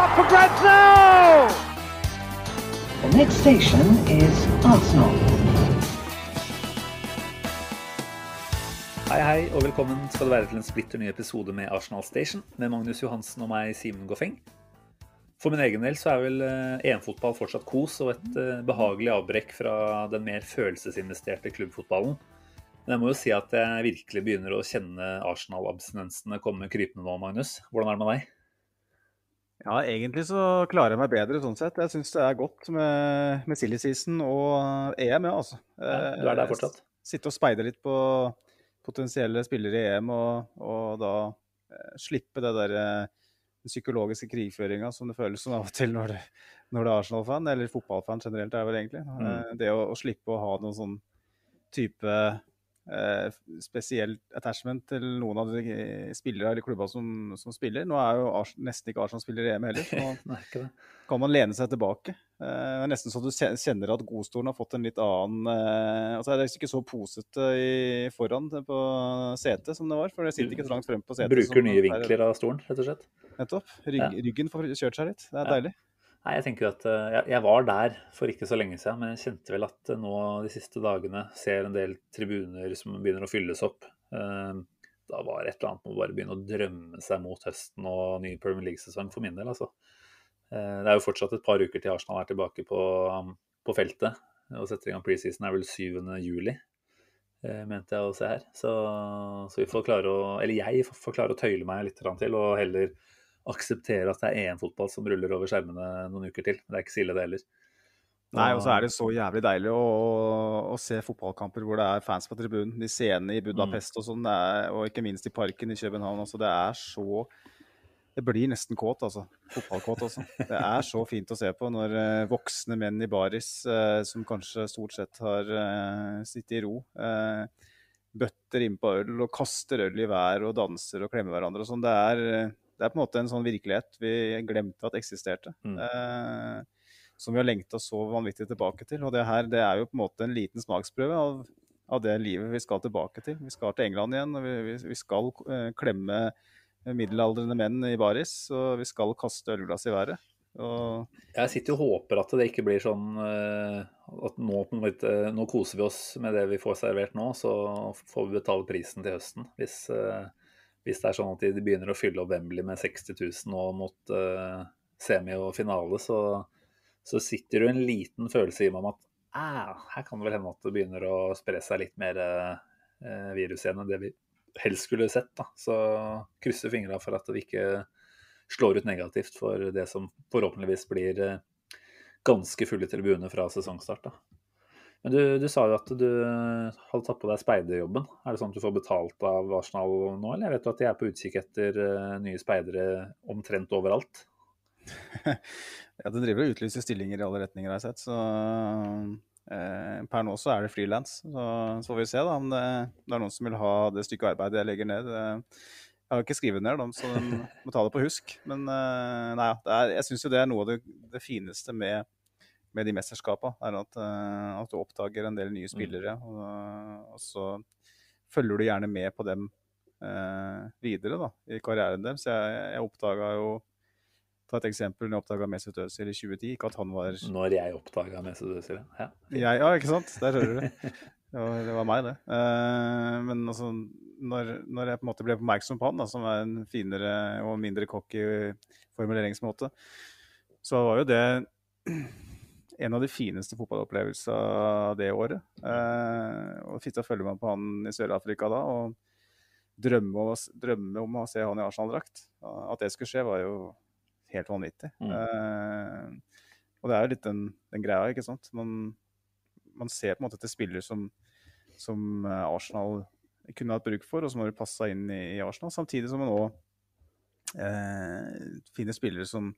up for grabs now! The next station is Arsenal. Hei, hei, og velkommen skal du være til en splitter ny episode med Arsenal Station med Magnus Johansen og meg, Simen Goffeng. For min egen del så er vel eh, EM-fotball fortsatt kos og et eh, behagelig avbrekk fra den mer følelsesinvesterte klubbfotballen. Men jeg må jo si at jeg virkelig begynner å kjenne Arsenal-abstinensene komme krypende nå, Magnus. Hvordan er det med deg? Ja, egentlig så klarer jeg meg bedre sånn sett. Jeg syns det er godt med, med silly season og EM, ja, altså. Ja, du er der fortsatt? Sitte og speide litt på potensielle spillere i EM, og, og da eh, slippe det der eh, den psykologiske krigføringa som det føles som av og til når det, når det er Arsenal-fan, eller fotballfan generelt, er vel egentlig. Mm. Eh, Det å, å slippe å ha noen sånn type eh, spesiell attachment til noen av de eh, spillere eller klubber som, som spiller. Nå er jo Ars nesten ikke Arsenal spiller i EM heller, så nå kan man lene seg tilbake. Eh, Det er nesten så du kjenner at godstolen har fått en litt annen eh, altså Det er ikke så posete i foran på setet som det var, for det sitter ikke så langt frem på setet. Bruker som nye er- vinkler av stolen, rett og slett. Nettopp. Rygg, Ja. Ryggen får kjørt seg litt. Det er Ja. deilig. Nei, jeg tenker jo at eh, jeg, var der for ikke så lenge siden, men jeg kjente vel at eh, nå de siste dagene ser en del tribuner som begynner å fylles opp. Eh, Da var det et eller annet med å bare begynne å drømme seg mot høsten og ny Premier League-sesong for min del, altså. Det er jo fortsatt et par uker til Arsenal er tilbake på, på feltet. Og setter i gang preseason er vel 7. juli, mente jeg å se her. Så, så vi får klare å, eller jeg får klare å tøyle meg litt til, og heller akseptere at det er EM-fotball som ruller over skjermene noen uker til. Det er ikke så ille, det heller. Nei, og så er det så jævlig deilig å, å se fotballkamper hvor det er fans på tribunen. De scenene i Budapest og sånn, og ikke minst i parken i København. Altså, det er så Det blir nesten kåt, altså. Fotballkåt altså. Det er så fint å se på når eh, voksne menn i baris, eh, som kanskje stort sett har uh, sittet i ro, eh, bøtter innpå øl og kaster øl i vær og danser og klemmer hverandre og sånn. Det er, eh, det er på en måte en sånn virkelighet vi glemte at eksisterte. Mm. Eh, som vi har lengta så vanvittig tilbake til. Og det her det er jo på en måte en liten smaksprøve av, av det livet vi skal tilbake til. Vi skal til England igjen, og vi, vi, vi skal eh, klemme middelaldrende menn i baris, og vi skal kaste ølglass i været. Og Jeg sitter og håper at det ikke blir sånn eh, at nå, nå koser vi oss med det vi får servert nå, så får vi betale prisen til høsten. Hvis, eh, hvis det er sånn at de begynner å fylle opp Wembley med 60 000 nå mot uh, semi og finale, så, så sitter det en liten følelse i meg om at ah, her kan det vel hende at det begynner å spre seg litt mer uh, virus igjen enn det vi helst skulle sett. Da. Så krysser fingra for at det ikke slår ut negativt for det som forhåpentligvis blir uh, ganske fulle tribuner fra sesongstart. Da. Men du, du sa jo at du hadde tatt på deg speiderjobben. Er det sånn at du får betalt av Arsenal nå, eller jeg vet jo at de er på utkikk etter eh, nye speidere omtrent overalt? ja, det driver og utlyser stillinger i alle retninger, har jeg sett. Så eh, per nå så er det frilans. Så, så får vi se da om det, det er noen som vil ha det stykket arbeid jeg legger ned. Jeg har ikke skrevet ned dem, så de må ta det på husk. Men eh, nei, er, jeg syns jo det er noe av det, det fineste med, med de mesterskapene. Er at, eh, at du oppdager en del nye spillere, og, og så følger du gjerne med på dem eh, videre da, i karrieren deres. Jeg, jeg oppdaga jo Ta et eksempel når jeg oppdaga Mesut Özil i 2010. Ikke at han var Når jeg oppdaga Mesut Özil, ja. jeg, Ja, ikke sant? Der hører du det. Ja, det var meg, det. Eh, men altså, når, når jeg på en måte ble oppmerksom på han, da, som er en finere og mindre cocky formuleringsmåte, så var jo det en av de fineste fotballopplevelsene det året. Eh, og Fitte å følge meg på han i Sør-Afrika da, og drømme om, drømme om å se han i Arsenal-drakt. At det skulle skje, var jo helt vanvittig. Mm. Eh, og det er jo litt den, den greia, ikke sant. Man, man ser på en måte etter spiller som, som eh, Arsenal kunne hatt bruk for, og som har passa inn i, i Arsenal. Samtidig som man òg eh, finner spillere som,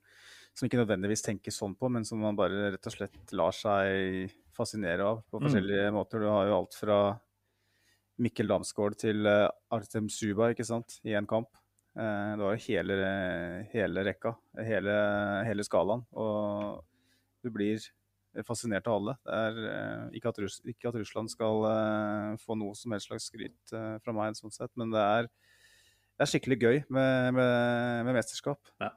som ikke nødvendigvis tenker sånn på, men som man bare rett og slett lar seg fascinere av på Mm. forskjellige måter. Du har jo alt fra Mikkel Damsgaard til eh, Artem Suba, ikke sant, i en kamp. Eh, det var jo hele, hele rekka, hele, hele skalaen. Og du blir fascinert av alle. Det er eh, ikke, at Russ, ikke at Russland skal få noe som helst slags skryt fra meg, sånn sett, men det er, det er skikkelig gøy med, med, med mesterskap. Ja.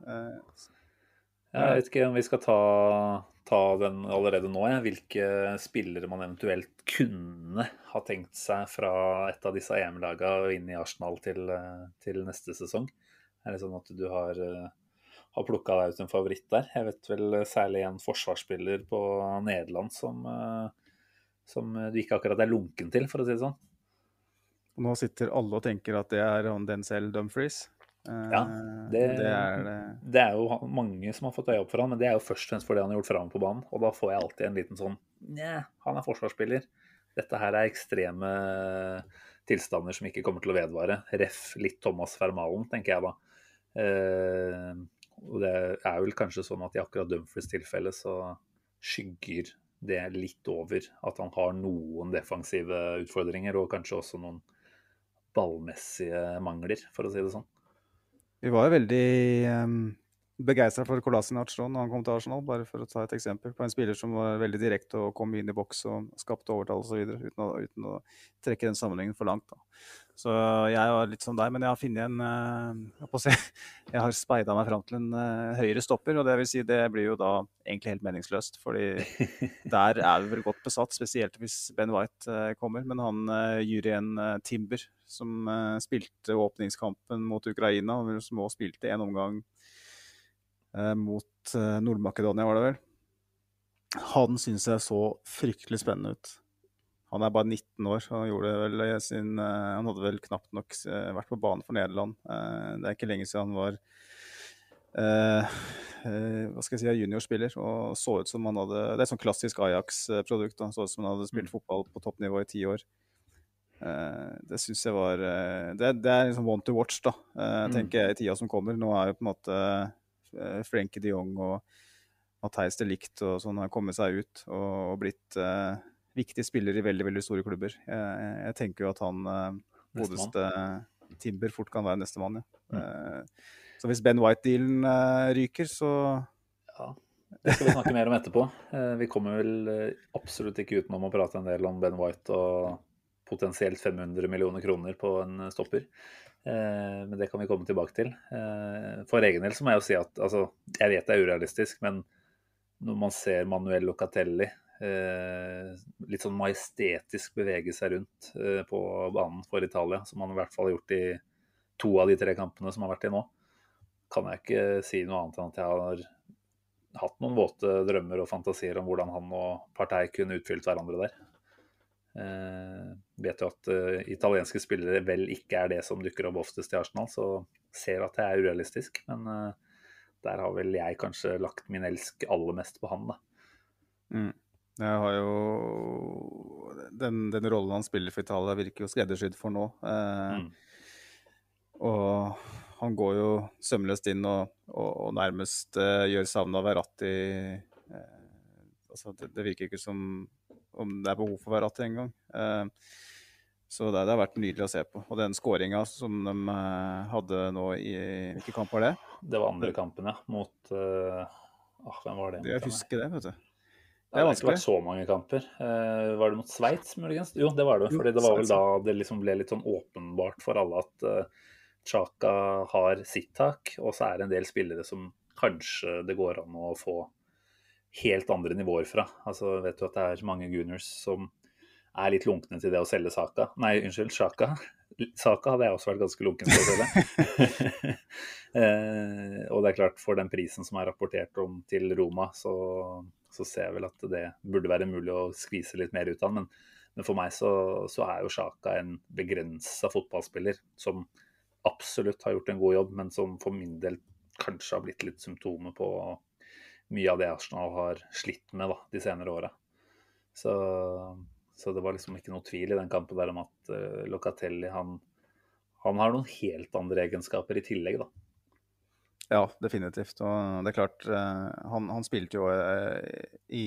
Jeg vet ikke om vi skal ta, ta den allerede nå, jeg. hvilke spillere man eventuelt kunne ha tenkt seg fra et av disse EM-lagene inn i Arsenal til, eh, til neste sesong. Er det sånn at du har, eh, har plukka deg ut en favoritt der? Jeg vet vel særlig en forsvarsspiller på Nederland som, eh, som du ikke akkurat er lunken til, for å si det sånn. nå sitter alle og tenker at det er Denzel Dumfries. Eh, Ja, det- det er det. Det er jo mange som har fått øye opp for han, men det er jo først og fremst fordi han har gjort framme på banen. Og da får jeg alltid en liten sånn Nja, han er forsvarsspiller. Dette her er ekstreme tilstander som ikke kommer til å vedvare. Ref litt Thomas Vermalen, tenker jeg da. Eh, og det er vel kanskje sånn at i akkurat Dumfries tilfelle så skygger det litt over at han har noen defensive utfordringer, og kanskje også noen ballmessige mangler, for å si det sånn. Vi var jo veldig um, begeistra for Kolasinac da han kom til Arsenal, bare for å ta et eksempel på en spiller som var veldig direkte og kom inn i boks og skapte overtall osv. Uten, å- uten å trekke den sammenhengen for langt. Da. Så jeg var litt som deg, men jeg har funnet en eh, Jeg, jeg har speida meg fram til en eh, høyere stopper, og det vil si det blir jo da egentlig helt meningsløst. fordi der er vi vel godt besatt, spesielt hvis Ben White eh, kommer. Men han Jurien eh, Timber, som uh, spilte åpningskampen mot Ukraina, som også spilte en omgang uh, mot uh, Nord-Makedonia, var det vel. Han syns jeg så fryktelig spennende ut. Han er bare 19 år. Han, gjorde vel sin, han hadde vel knapt nok vært på banen for Nederland. Det er ikke lenge siden han var hva skal jeg si, juniorspiller og så ut som han hadde Det er et sånn klassisk Ajax-produkt. Han Så ut som han hadde spilt fotball på toppnivå i ti år. Eh, det syns jeg var eh, det, det er liksom one to watch, da, tenker Mm. tenker jeg, i tida som kommer. Nå er jo på en måte eh, Frenkie de Jong og Matheis de Licht og sånn har kommet seg ut og, og blitt uh, viktige spillere i veldig veldig store klubber. Jeg, jeg tenker jo at han uh, godeste godeste Timber fort kan være nestemann, ja. Mm. Eh, så hvis Ben White-dealen eh, ryker, så Ja, det skal vi snakke mer om etterpå. Eh, Vi kommer vel eh, absolutt ikke utenom å prate en del om Ben White og potensielt 500 millioner kroner på en eh, stopper. Eh, Men det kan vi komme tilbake til. Eh, For egen del så må jeg jo si at altså, jeg vet det er urealistisk, men når man ser Manuel Locatelli litt sånn majestetisk bevege seg rundt på banen for Italia, som han i hvert fall har gjort i to av de tre kampene som har vært i nå, kan jeg ikke si noe annet enn at jeg har hatt noen våte drømmer og fantasier om hvordan han og Partei kunne utfylt hverandre der. Eh, vet jo at eh, italienske spillere vel ikke er det som dukker opp oftest i Arsenal, så ser at det er urealistisk. Men eh, der har vel jeg kanskje lagt min elsk aller mest på han, da. Mm. Jeg har jo Den, den rollen han spiller for Italia, virker jo skreddersydd for nå. Eh, Mm. Og han går jo sømløst inn og, og, og nærmest eh, gjør savnet av Verratti eh, altså det, det virker ikke som om det er behov for Verratti engang. Eh, så det, det har vært nydelig å se på. Og den skåringa som de eh, hadde nå i Hvilken kamp var det? Det var andre kampen, ja. Mot uh, ah, Hvem var det? Jeg husker det, vet du. Det har ikke vært så mange kamper. Eh, var det mot Sveits, muligens? Jo, det var det. Fordi det var vel da det liksom ble litt sånn åpenbart for alle at uh, Chaka har sitt tak, og så er det en del spillere som kanskje det går an å få helt andre nivåer fra. Altså, vet du at det er mange Gunners som er litt lunkne til det å selge Saka. Nei, unnskyld, Sjaka. Saka hadde jeg også vært ganske lunken til å selge. eh, og det er klart, for den prisen som er rapportert om til Roma, så, så ser jeg vel at det burde være mulig å skvise litt mer ut av den. Men, men for meg så, så er jo Sjaka en begrensa fotballspiller som absolutt har gjort en god jobb, men som for min del kanskje har blitt litt symptomer på mye av det Arsenal har slitt med da, de senere åra. Så, så det var liksom ikke noe tvil i den kampen der om at uh, Locatelli han, han har noen helt andre egenskaper i tillegg, da. Ja, definitivt. Og det er klart, uh, han, han, spilte jo uh, i,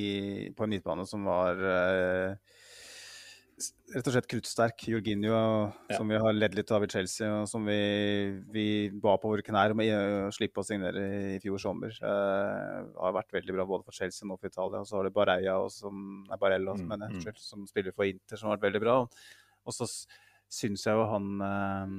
på en midtbane som var uh, rett og slett kruttsterk. Jorginho, ja. som vi har ledd litt av i Chelsea, og som vi, vi ba på våre knær om å slippe å signere i fjor sommer. Uh, har vært veldig bra både for Chelsea og for Italia. Og så har det Barella, som, nei, Barella, mm, mener, mm. som spiller for Inter, som har vært veldig bra. Og så syns jeg jo han uh,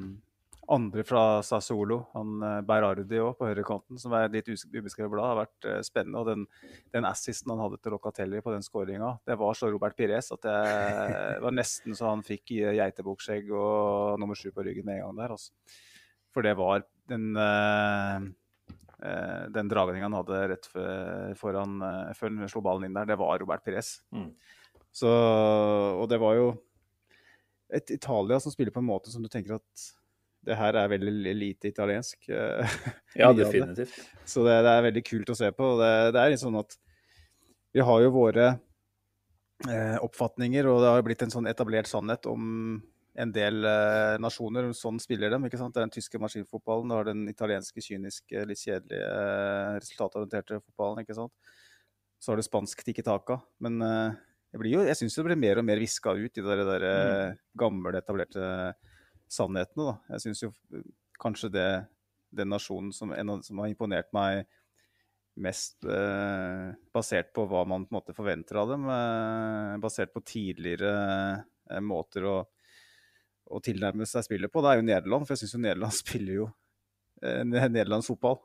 andre fra Sassolo, han uh, Berardi òg, på høyrekanten, som er litt ubeskrevet blad, har vært uh, spennende. Og den, den, assisten han hadde til Locatelli på den skåringa, det var så Robert Pires at det var nesten så han fikk geitebukkskjegg og nummer sju på ryggen med en gang der. Altså. For det var den uh, den dragninga han hadde rett foran, før han slo ballen inn der, det var Robert Pires. Mm. Så, og det var jo et Italia som spiller på en måte som du tenker at det her er veldig lite italiensk. Eh, ja, definitivt. Så det, det, er veldig kult å se på. Det, det, er litt sånn at vi har jo våre eh, oppfatninger, og det har blitt en sånn etablert sannhet om en del eh, nasjoner. Sånn spiller dem. ikke sant? Det er den tyske maskinfotballen, det har den italienske kyniske, litt kjedelige, eh, resultatorienterte fotballen. ikke sant? Så har du spansk tikki taka. Men eh, jeg, jo, jeg syns det blir mer og mer viska ut i det der, mm. gamle, etablerte sannhetene. Da. Jeg syns jo kanskje det den nasjonen som, som, har imponert meg mest eh, basert på hva man på en måte forventer av dem, eh, basert på tidligere eh, måter å, å, tilnærme seg spillet på, det er jo Nederland. For jeg syns jo Nederland spiller jo eh, nederlandsk fotball.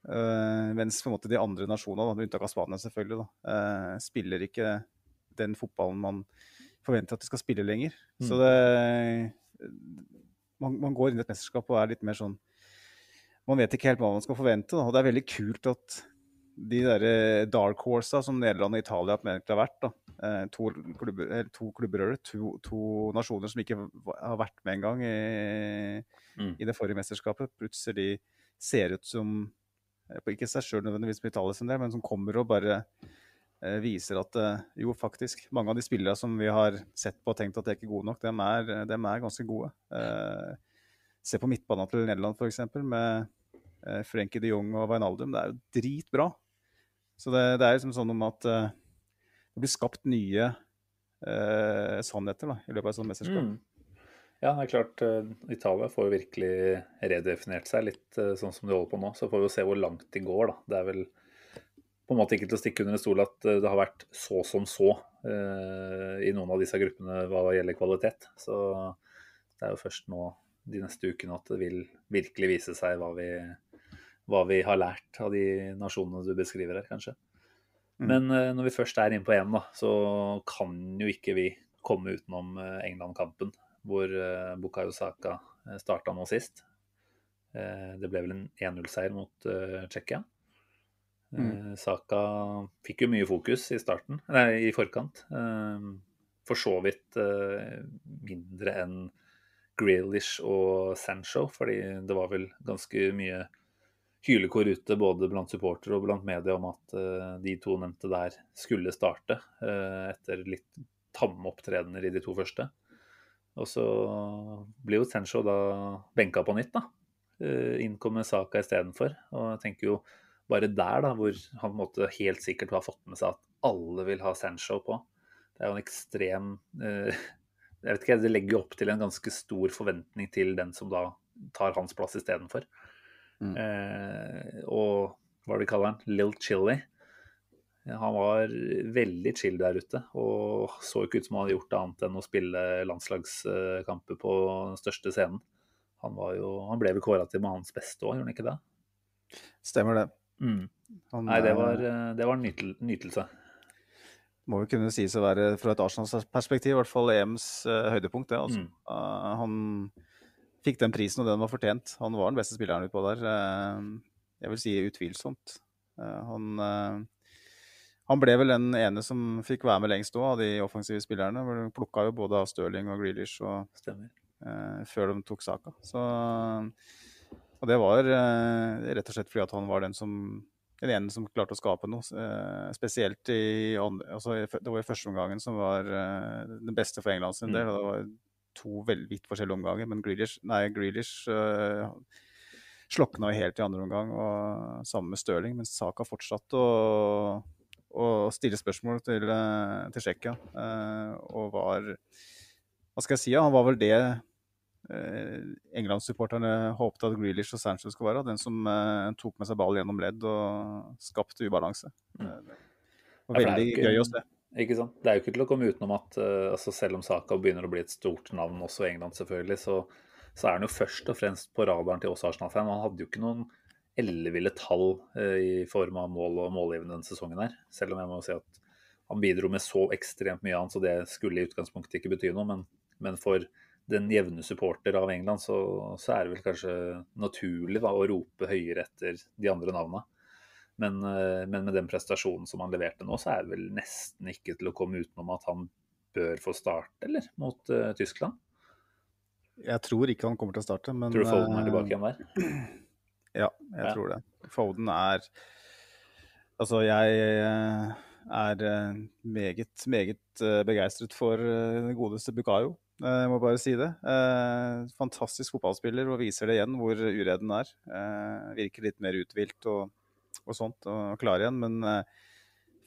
Uh, mens på en måte de andre nasjonene, med unntak av Spania selvfølgelig, da, uh, spiller ikke den fotballen man forventer at de skal spille lenger. Mm. Så det, man, man, går inn i et mesterskap og er litt mer sånn Man vet ikke helt hva man skal forvente. Da. Og det er veldig kult at de der dark horsa som Nederland og Italia har vært, da. Eh, to klubber, to, klubber to, to, nasjoner som ikke har vært med engang i, mm. i det forrige mesterskapet, plutselig ser ut som eh, Ikke seg sjøl nødvendigvis på Italia sin del, men som kommer og bare Eh, viser at eh, jo, faktisk, mange av de spillere som vi har sett på og tenkt at de er ikke gode nok, dem er, dem er ganske gode. Eh, se på midtbanen til Nederland f.eks. med eh, Frenkie de Jong og Wijnaldum. Det er jo dritbra. Så det, det er liksom sånn om at eh, det blir skapt nye eh, sannheter da, i løpet av et sånt mesterskap. Mm. Ja, det er klart. Italia får jo virkelig redefinert seg litt sånn som de holder på nå. Så får vi jo se hvor langt de går, da. Det er vel på en måte ikke til å stikke under en stol at eh, det har vært så som så eh, i noen av disse gruppene hva gjelder kvalitet. Så det er jo først nå de neste ukene at det vil virkelig vise seg hva vi, hva vi har lært av de nasjonene du beskriver her, kanskje. Mm. Men eh, når vi først er inne på EM, da, så kan jo ikke vi komme utenom eh, England-kampen, hvor eh, Bukayo Saka eh, starta nå sist. Det ble vel en 1-0-seier mot Tsjekkia. Mm. Eh, Saka fikk jo mye fokus i starten, nei, i forkant. Eh, for så vidt eh, mindre enn Grealish og Sancho, fordi det var vel ganske mye hylekor ute både blant supportere og blant media om at de to nevnte der skulle starte etter litt tamme opptredener i de to første. Og så blir jo Sancho da benka på nytt, da. Inn kommer Saka istedenfor. Og jeg tenker jo bare der, da, hvor han måtte helt sikkert har fått med seg at alle vil ha Sancho på. Det er jo en ekstrem eh, Jeg vet ikke, Det legger jo opp til en ganske stor forventning til den som da tar hans plass istedenfor. Mm. Eh, og hva er det de kaller han? Lill Chili. Han var veldig chill der ute og så ikke ut som han hadde gjort annet enn å spille landslagskamper på den største scenen. Han, jo, han ble vel kåra til med hans beste òg, gjorde han ikke det? Stemmer det. Mm. Han, Nei, det var, eh, det var en nytel, nytelse. Må jo kunne sies å være, fra et Arsenal-perspektiv, i hvert fall EMs uh, høydepunkt. det altså. Mm. Uh, han fikk den prisen, og den var fortjent. Han var den beste spilleren utpå der. Uh, jeg vil si utvilsomt. han, han ble vel den ene som fikk være med lengst òg, av de offensive spillerne. Plukka jo både av Stirling og Grealish og, før de tok saka. Så og det var eh, rett og slett fordi at han var den som den ene som klarte å skape noe. Eh, spesielt i altså, Det var i første omgangen som var eh, den beste for England sin del. Mm. Det var to veldig vidt forskjellige omganger, men Grealish, nei, Grealish uh, slokna jo helt i andre omgang, og sammen med Stirling. Men Saka fortsatte å, å stille spørsmål til, eh, til Tsjekkia. Eh, og var Hva skal jeg si? Han var vel det eh, England-supporterne håpte at Grealish og Sancho skulle være. Den som eh, tok med seg ball gjennom ledd og skapte ubalanse. Mm. Eh, det Ja, var det veldig ikke- gøy å se. Ikke sant? Det er jo ikke til å komme utenom at uh, altså selv om Saka begynner å bli et stort navn også i England, selvfølgelig, så, så er han jo først og fremst på radaren til oss Arsenal-fan. Han hadde jo ikke noen elleville tall uh, i form av mål og målgivende denne sesongen her. Selv om jeg må si at han bidro med så ekstremt mye annet, så det skulle i utgangspunktet ikke bety noe. Men, men for den jevne supporter av England, så, så er det vel kanskje naturlig da, å rope høyere etter de andre navna. Men, eh, men med den prestasjonen som han leverte nå, så er det vel nesten ikke til å komme utenom at han bør få starte, eller? Mot uh, Tyskland. Jeg tror ikke han kommer til å starte, men Tror du Foden er eh, tilbake igjen der? Ja, jeg Ja. tror det. Foden er Altså, jeg er meget, meget begeistret for den godeste Bukayo. Eh, Jeg må bare si det. Eh, Fantastisk fotballspiller og viser det igjen hvor uredd han er. Eh, Virker litt mer uthvilt og, og sånt og klar igjen. Men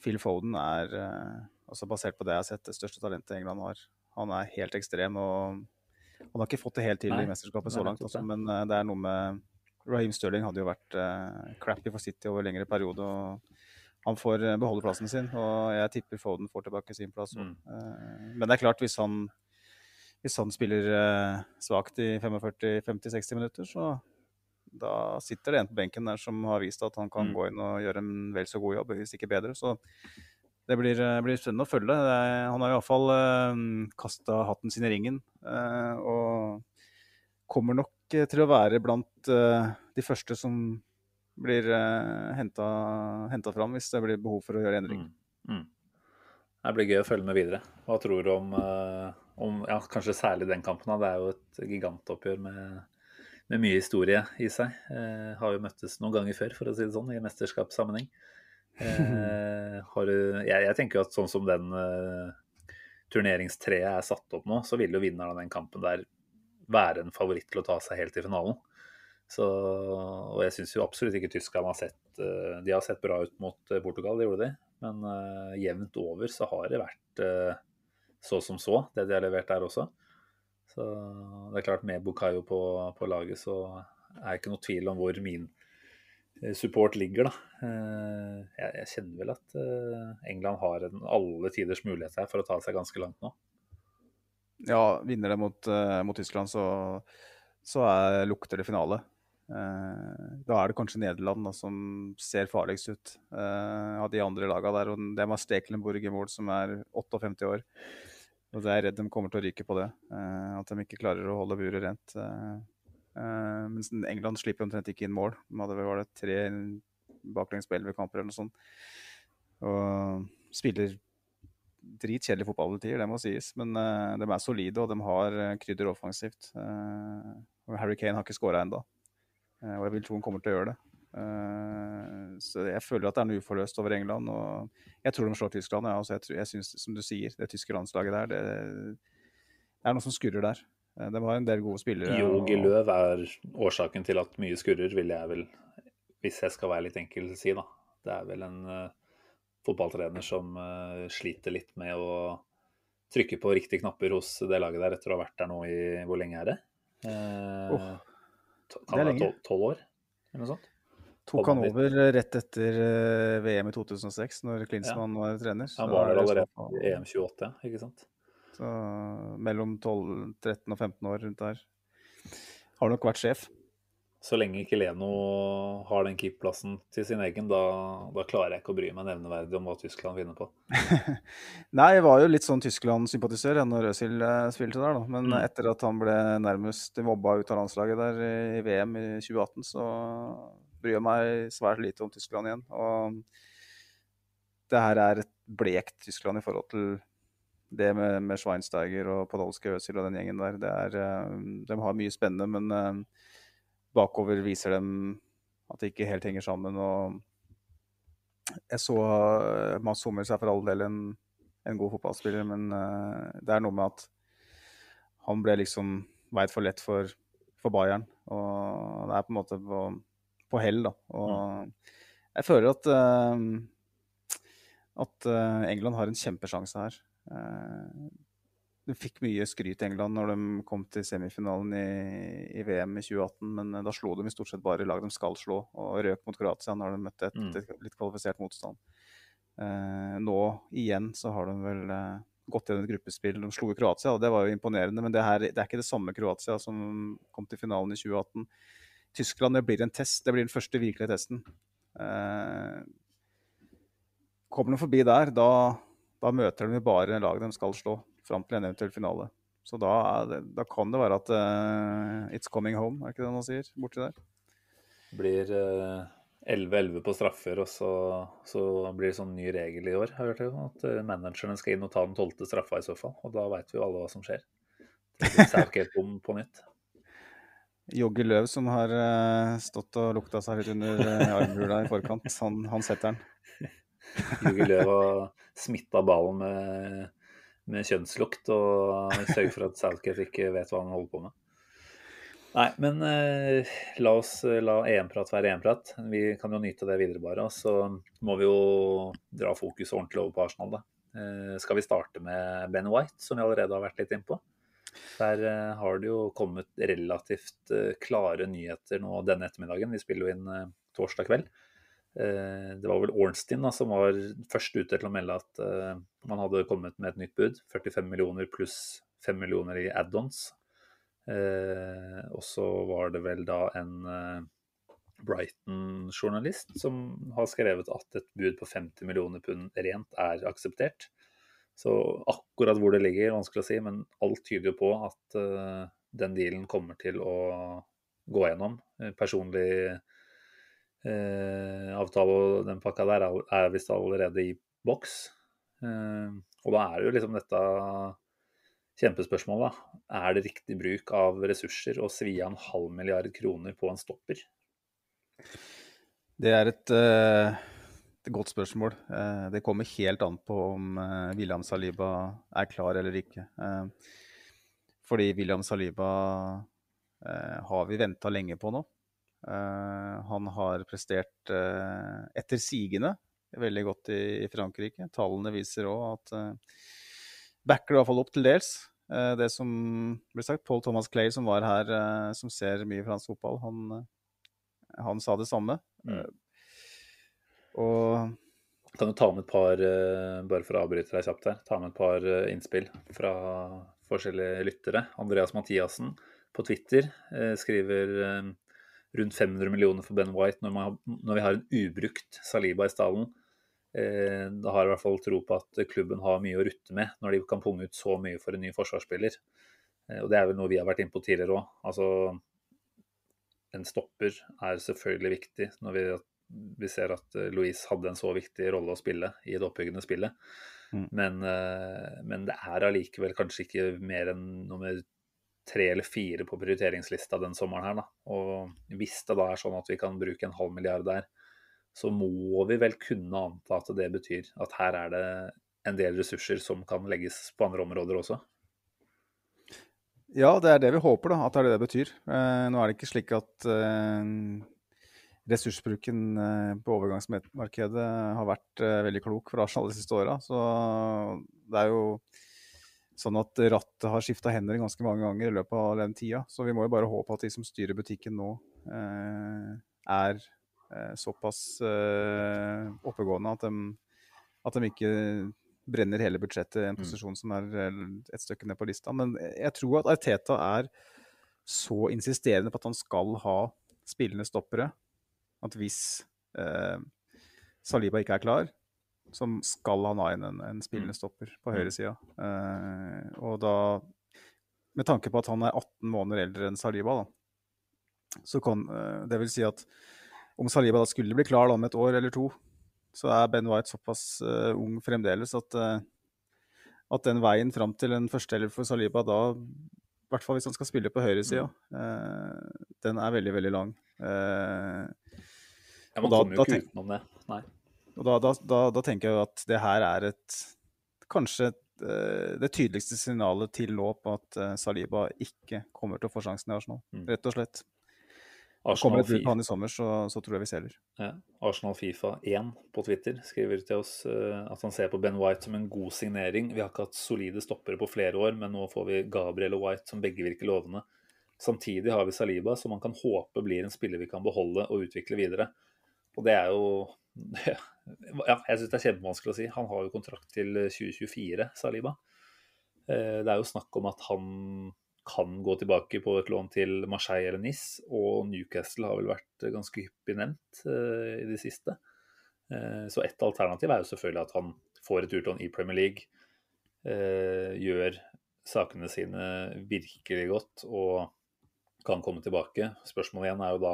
Phil Foden er, eh, altså basert på det jeg har sett, det største talentet England har. Han er helt ekstrem og han har ikke fått det helt til Nei, i mesterskapet så langt. Altså, men det er noe med Raheem Sterling hadde jo vært crappy for City over lengre periode. og Han får eh, beholde plassen sin, og jeg tipper Foden får tilbake sin plass. Mm. Men det er klart, hvis han, hvis han spiller eh, svakt i 45-50-60 minutter, så da sitter det en på benken der som har vist at han kan Mm. gå inn og gjøre en vel så god jobb, hvis ikke bedre. Så det blir, eh, blir spennende å følge. Er, han har iallfall eh, kasta hatten sin i ringen. eh, og kommer nok eh, til å være blant eh, de første som blir eh, henta fram hvis det blir behov for å gjøre endring. Mm. Mm. Det blir gøy å følge med videre. Hva tror du om, eh, om ja, kanskje særlig den kampen? da. Det er jo et gigantoppgjør med, med mye historie i seg. Eh, har jo møttes noen ganger før, for å si det sånn, i mesterskapssammenheng. Eh, har jeg, jeg tenker jo at sånn som den eh, turneringstreet er satt opp nå, så vil jo vinneren av den kampen der være en favoritt til å ta seg helt til finalen. Så, og jeg syns jo absolutt ikke Tyskland har sett eh, De har sett bra ut mot eh, Portugal, det gjorde de. Men eh, jevnt over så har det vært så som så, det de har levert der også. Så det er klart, med Bukayo på, på laget, så er det ikke noe tvil om hvor min eh, support ligger, da. Eh, jeg, jeg kjenner vel at eh, England har en alle tiders mulighet her for å ta seg ganske langt nå. Ja, vinner det mot, mot Tyskland, så, så er, lukter det finale. Da er det kanskje Nederland da, som ser farligst ut av de andre lagene der. Og det er Stekelenburg i mål, som er 58 år. Og det er jeg redd de kommer til å ryke på det. eh, at de ikke klarer å holde buret rent. Eh, eh, mens England slipper omtrent ikke inn mål. De hadde vel var det tre baklengs på elleve kamper eller noe sånt. Og spiller dritkjedelig fotball til tider, det må sies. Men de er solide, og de har krydder offensivt. Og Harry Kane har ikke skåra ennå. og jeg vil tro han kommer til å gjøre det. Eh, så jeg føler at det er noe uforløst over England. Og jeg tror de slår Tyskland. Ja. Altså, jeg, tror, jeg synes, som du sier, det tyske landslaget der, det, det er noe som skurrer der. Eh, De har en del gode spillere. Jogi Løv er årsaken til at mye skurrer, vil jeg vel, hvis jeg skal være litt enkel, si. da. Det er vel en uh, fotballtrener som uh, sliter litt med å trykke på riktige knapper hos det laget der etter å ha vært der nå i Hvor lenge er det? Uh, oh, det er lenge. tol- tolv år, eller noe sånt? Tok han over rett etter eh, VM i 2006, når Klinsmann var trener. Han var der er allerede i EM28, ikke sant? Så mellom 12, 13 og 15 år rundt der. Har nok vært sjef. Så lenge ikke Leno har den keeperplassen til sin egen, da, da klarer jeg ikke å bry meg nevneverdig om hva Tyskland vinner på. Nei, jeg var jo litt sånn Tyskland-sympatisør ja, når Øzil eh, spilte der, da. Men Mm. etter at han ble nærmest mobba ut av landslaget der i VM i 2018, så bryr meg svært lite om Tyskland igjen. Og det her er et blekt Tyskland i forhold til det med, med Schweinsteiger og Podolsky Øzil og den gjengen der. Er, eh, de har mye spennende, men eh, bakover viser dem at det ikke helt henger sammen. og jeg så uh, Mads Hummels er for all del en, en god fotballspiller, men eh, det er noe med at han ble liksom veid for lett for for Bayern. Og det er på en måte på, på hell, da. Og jeg føler at eh, at eh, England har en kjempesjanse her. Eh, de fikk mye skryt i England når de kom til semifinalen i, i VM i 2018, men da slo de i stort sett bare lag de skal slå, og røk mot Kroatia når de møtte et, Mm. et litt kvalifisert motstand. Eh, nå igjen så har de vel eh, gått gjennom et gruppespill. De slo Kroatia, og det var jo imponerende, men det, her, det er ikke det samme Kroatia som kom til finalen i 2018. Tyskland det blir en test, det blir den første virkelige testen. Eh, kommer de forbi der, da, da møter de bare lag de skal slå, fram til en eventuell finale. Så da, det, da kan det være at uh, it's coming home, er ikke det man sier borti der? Blir eh, 11-11 på straffer, og så, så blir det sånn ny regel i år. har jeg hørt det, At eh, managerne skal inn og ta den tolvte straffa i så fall. Og da veit vi jo alle hva som skjer. Det blir Southgate-bom på nytt. Jogge Løv, som har eh, stått og lukta seg litt under uh, armhula i forkant, han, han setter den. Jogge Løv har smitta ballen med, med kjønnslukt og sørger for at Southgate ikke vet hva han holder på med. Nei, men eh, la oss eh, la EM-prat være EM-prat. Vi kan jo nyte det videre, bare. Og så må vi jo dra fokuset ordentlig over på Arsenal, da. Eh, skal vi starte med Ben White, som vi allerede har vært litt innpå? Der eh, har det jo kommet relativt eh, klare nyheter nå denne ettermiddagen. Vi spiller jo inn eh, torsdag kveld. Det var vel Ornstein da, som var først ute til å melde at man hadde kommet med et nytt bud. 45 millioner pluss 5 millioner i add-ons. Og så var det vel da en Brighton-journalist som har skrevet at et bud på 50 millioner pund rent er akseptert. Så akkurat hvor det ligger, vanskelig å si, men alt tyder jo på at uh, den dealen kommer til å gå gjennom. Eh, Personlig uh, avtale og den pakka der er, er visst allerede i boks. Uh, og da er det jo liksom dette kjempespørsmålet. da. Er det riktig bruk av ressurser å svi av en halv milliard kroner på en stopper? Det er et, uh godt spørsmål. Eh, det kommer helt an på om eh, William Saliba er klar eller ikke. Eh, fordi William Saliba eh, har vi venta lenge på nå. Eh, han har prestert etter sigende veldig godt i, Frankrike. Tallene viser òg at backer i hvert fall opp til dels. Eh, det som ble sagt, Paul Thomas Clay, som var her, som ser mye fransk fotball, han, han sa det samme. Mm. Og Kan du ta med et par, eh, bare for å avbryte deg kjapt her, ta med et par eh, innspill fra forskjellige lyttere. Andreas Mathiassen på Twitter eh, skriver rundt 500 millioner for Ben White når, man, når vi har en ubrukt Saliba i stallen. Da har jeg i hvert fall tro på at klubben har mye å rutte med når de kan punge ut så mye for en ny forsvarsspiller. Og det er vel noe vi har vært inne på tidligere òg. Altså, en stopper er selvfølgelig viktig når vi, vi ser at eh, Louise hadde en så viktig rolle å spille i det oppbyggende spillet. Mm. Men, eh, men det er allikevel kanskje ikke mer enn nummer tre eller fire på prioriteringslista den sommeren her. Da. Og hvis det da er sånn at vi kan bruke en halv milliard der, så må vi vel kunne anta at det betyr at her er det en del ressurser som kan legges på andre områder også. ja, det er det vi håper, da, at det er det det betyr. Eh, nå er det ikke slik at eh, ressursbruken eh, på overgangsmarkedet har vært eh, veldig klok for Arsenal de siste åra. Så det er jo sånn at rattet har skifta hender ganske mange ganger i løpet av den tida. Så vi må jo bare håpe at de som styrer butikken nå, eh, er såpass oppegående at de, at de ikke brenner hele budsjettet i en posisjon som er et stykke ned på lista. Men jeg tror at Arteta er så insisterende på at han skal ha spillende stoppere, at hvis eh, Saliba ikke er klar, så skal han ha inn en, en spillende stopper på høyresida. Eh, og da, med tanke på at han er 18 måneder eldre enn Saliba, da, så kan eh, Det vil si at om Saliba da skulle bli klar da om et år eller to, så er Ben White såpass eh, ung fremdeles at, eh, at den veien fram til en førsteelver for Saliba da, i hvert fall hvis han skal spille på høyresida, eh, den er veldig, veldig lang. Eh, Ja, man da- kommer jo ikke tenk- utenom det. Nei. og da, da, da, da tenker jeg at det her er et kanskje det, det tydeligste signalet til nå på at eh, Saliba ikke kommer til å få sjansen i Arsenal. Mm. Rett og slett. Kommer Arsenal, det et bud på han i sommer, så, så tror jeg vi selger. ja, Arsenal Fifa 1 på Twitter skriver til oss eh, at han ser på Ben White som en god signering. Vi har ikke hatt solide stoppere på flere år, men nå får vi Gabriel og White som begge virker lovende. Samtidig har vi Saliba, som man kan håpe blir en spiller vi kan beholde og utvikle videre. Og det er jo Ja, jeg syns det er kjempevanskelig å si. Han har jo kontrakt til 2024, Saliba. Eh, Det er jo snakk om at han kan gå tilbake på et lån til Marseille eller Nis, og Newcastle har vel vært ganske hyppig nevnt eh, i det siste. Eh, Så ett alternativ er jo selvfølgelig at han får et utlån i Premier League, gjør sakene sine virkelig godt og kan komme tilbake. Spørsmålet igjen er jo da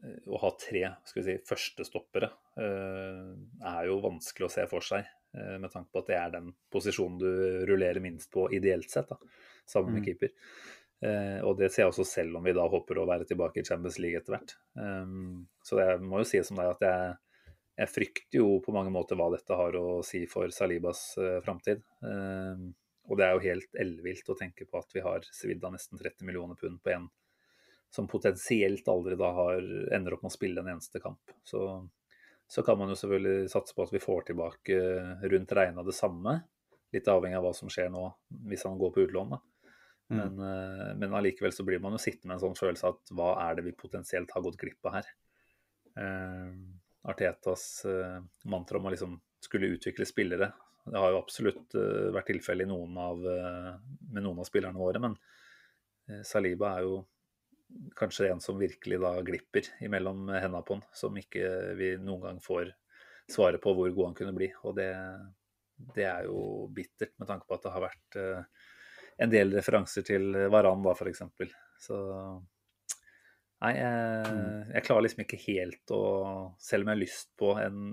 å ha tre skal vi si, førstestoppere eh, er jo vanskelig å se for seg, eh, med tanke på at det er den posisjonen du rullerer minst på ideelt sett, da, sammen med Mm. keeper. Eh, og det ser jeg også selv om vi da håper å være tilbake i Champions League etter hvert. Så jeg må jo si som deg at jeg, jeg frykter jo på mange måter hva dette har å si for Salibas framtid. Og det er jo helt ellevilt å tenke på at vi har svidd av nesten 30 millioner pund på en som potensielt aldri da har, ender opp med å spille en eneste kamp. Så, så kan man jo selvfølgelig satse på at vi får tilbake rundt regna det samme. Litt avhengig av hva som skjer nå, hvis han går på utlån. da. Mm. Men, eh, men allikevel så blir man jo sittende med en sånn følelse at hva er det vi potensielt har gått glipp av her? Uh, Artetas uh, mantra om å liksom skulle utvikle spillere, det har jo absolutt uh, vært tilfelle i noen av, eh, med noen av spillerne våre, men eh, Saliba er jo kanskje en som virkelig da glipper imellom hendene på han, som ikke vi noen gang får svaret på hvor god han kunne bli. Og det, det er jo bittert, med tanke på at det har vært eh, en del referanser til Varan, da, f.eks. Så Nei, jeg, jeg klarer liksom ikke helt å Selv om jeg har lyst på en,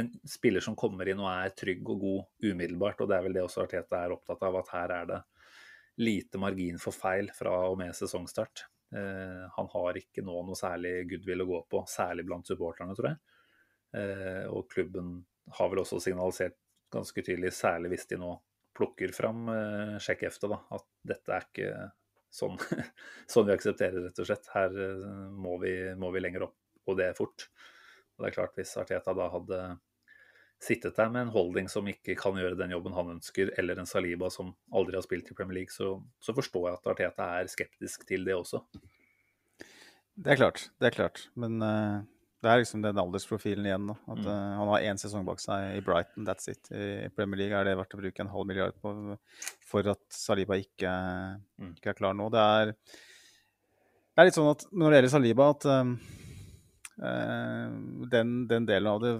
en spiller som kommer inn og er trygg og god umiddelbart, og det er vel det også Arteta er opptatt av, at her er det lite margin for feil fra og med sesongstart. Eh, han har ikke nå noe særlig goodwill å gå på, særlig blant supporterne, tror jeg. Eh, og klubben har vel også signalisert ganske tydelig, særlig hvis de nå plukker fram eh, da, at dette er ikke sånn, sånn vi aksepterer, rett og slett. Her eh, må vi, må vi lenger opp, og det er fort. Og det er klart, hvis Arteta da hadde sittet der med en holding som ikke kan gjøre den jobben han ønsker, eller en Saliba som aldri har spilt i Premier League, så, så forstår jeg at Arteta er skeptisk til det også. Det er klart, det er klart. Men uh, det er liksom den aldersprofilen igjen. Da. At Mm. eh, Han har én sesong bak seg i Brighton, that's it. I Premier League er det verdt å bruke en halv milliard på for at Saliba ikke, Mm. ikke er klar nå. Det er, det er litt sånn at når det gjelder Saliba, at eh, den, den delen av det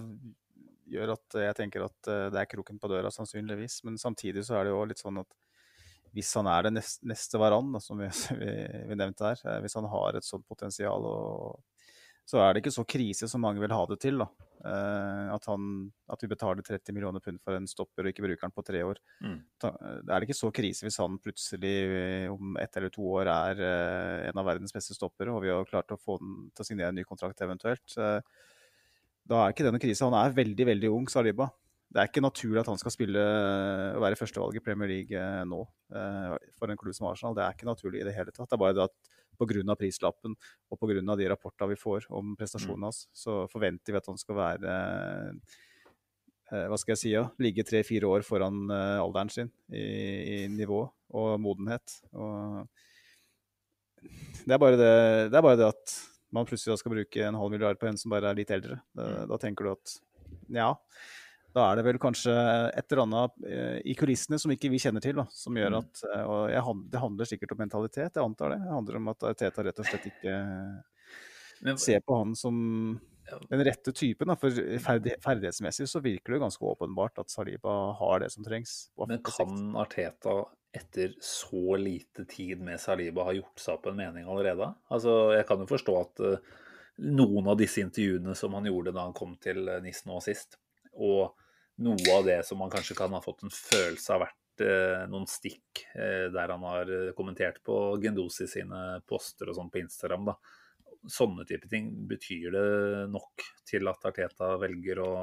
gjør at jeg tenker at eh, det er kroken på døra, sannsynligvis. Men samtidig så er det jo litt sånn at hvis han er det neste, neste Varan, som vi, vi, nevnte her, eh, hvis han har et sånt potensial, og, så er det ikke så krise som mange vil ha det til. da. Eh, at, han, at vi betaler 30 millioner pund for en stopper og ikke bruker den på tre år. Mm. Da, det er ikke så krise hvis han plutselig eh, om ett eller to år er eh, en av verdens beste stoppere, og vi har klart å få den til å signere en ny kontrakt eventuelt. Eh, da er ikke det noen krise. Han er veldig, veldig ung, Saliba. Det er ikke naturlig at han skal spille og være førstevalg i Premier League eh, nå eh, for en klubb som Arsenal. Det er ikke naturlig i det hele tatt. Det er bare det at pga. prislappen og pga. de rapportene vi får om prestasjonen hans, så forventer vi at han skal være eh, hva skal jeg si, ja, ligge tre-fire år foran eh, alderen sin i, i nivå og modenhet. Og det, er bare det, det er bare det at man plutselig da skal bruke en halv milliard på en som bare er litt eldre. Da, da tenker du at ja, da er det vel kanskje et eller annet eh, i kulissene som ikke vi kjenner til, da, som gjør Mm. at eh, og jeg, Det handler sikkert om mentalitet, jeg antar det. Det handler om at Teta rett og slett ikke Men, ser på han som den rette typen. Da. For ferdig, ferdighetsmessig så virker det jo ganske åpenbart at Saliba har det som trengs. men kan Arteta etter så lite tid med Saliba har gjort seg opp en mening allerede? Altså, Jeg kan jo forstå at eh, noen av disse intervjuene som han gjorde da han kom til eh, NIS nå sist, og noe av det som man kanskje kan ha fått en følelse av vært eh, noen stikk der han har kommentert på Gendosi sine poster og sånn på Instagram, da. Sånne type ting betyr det nok til at Arteta velger å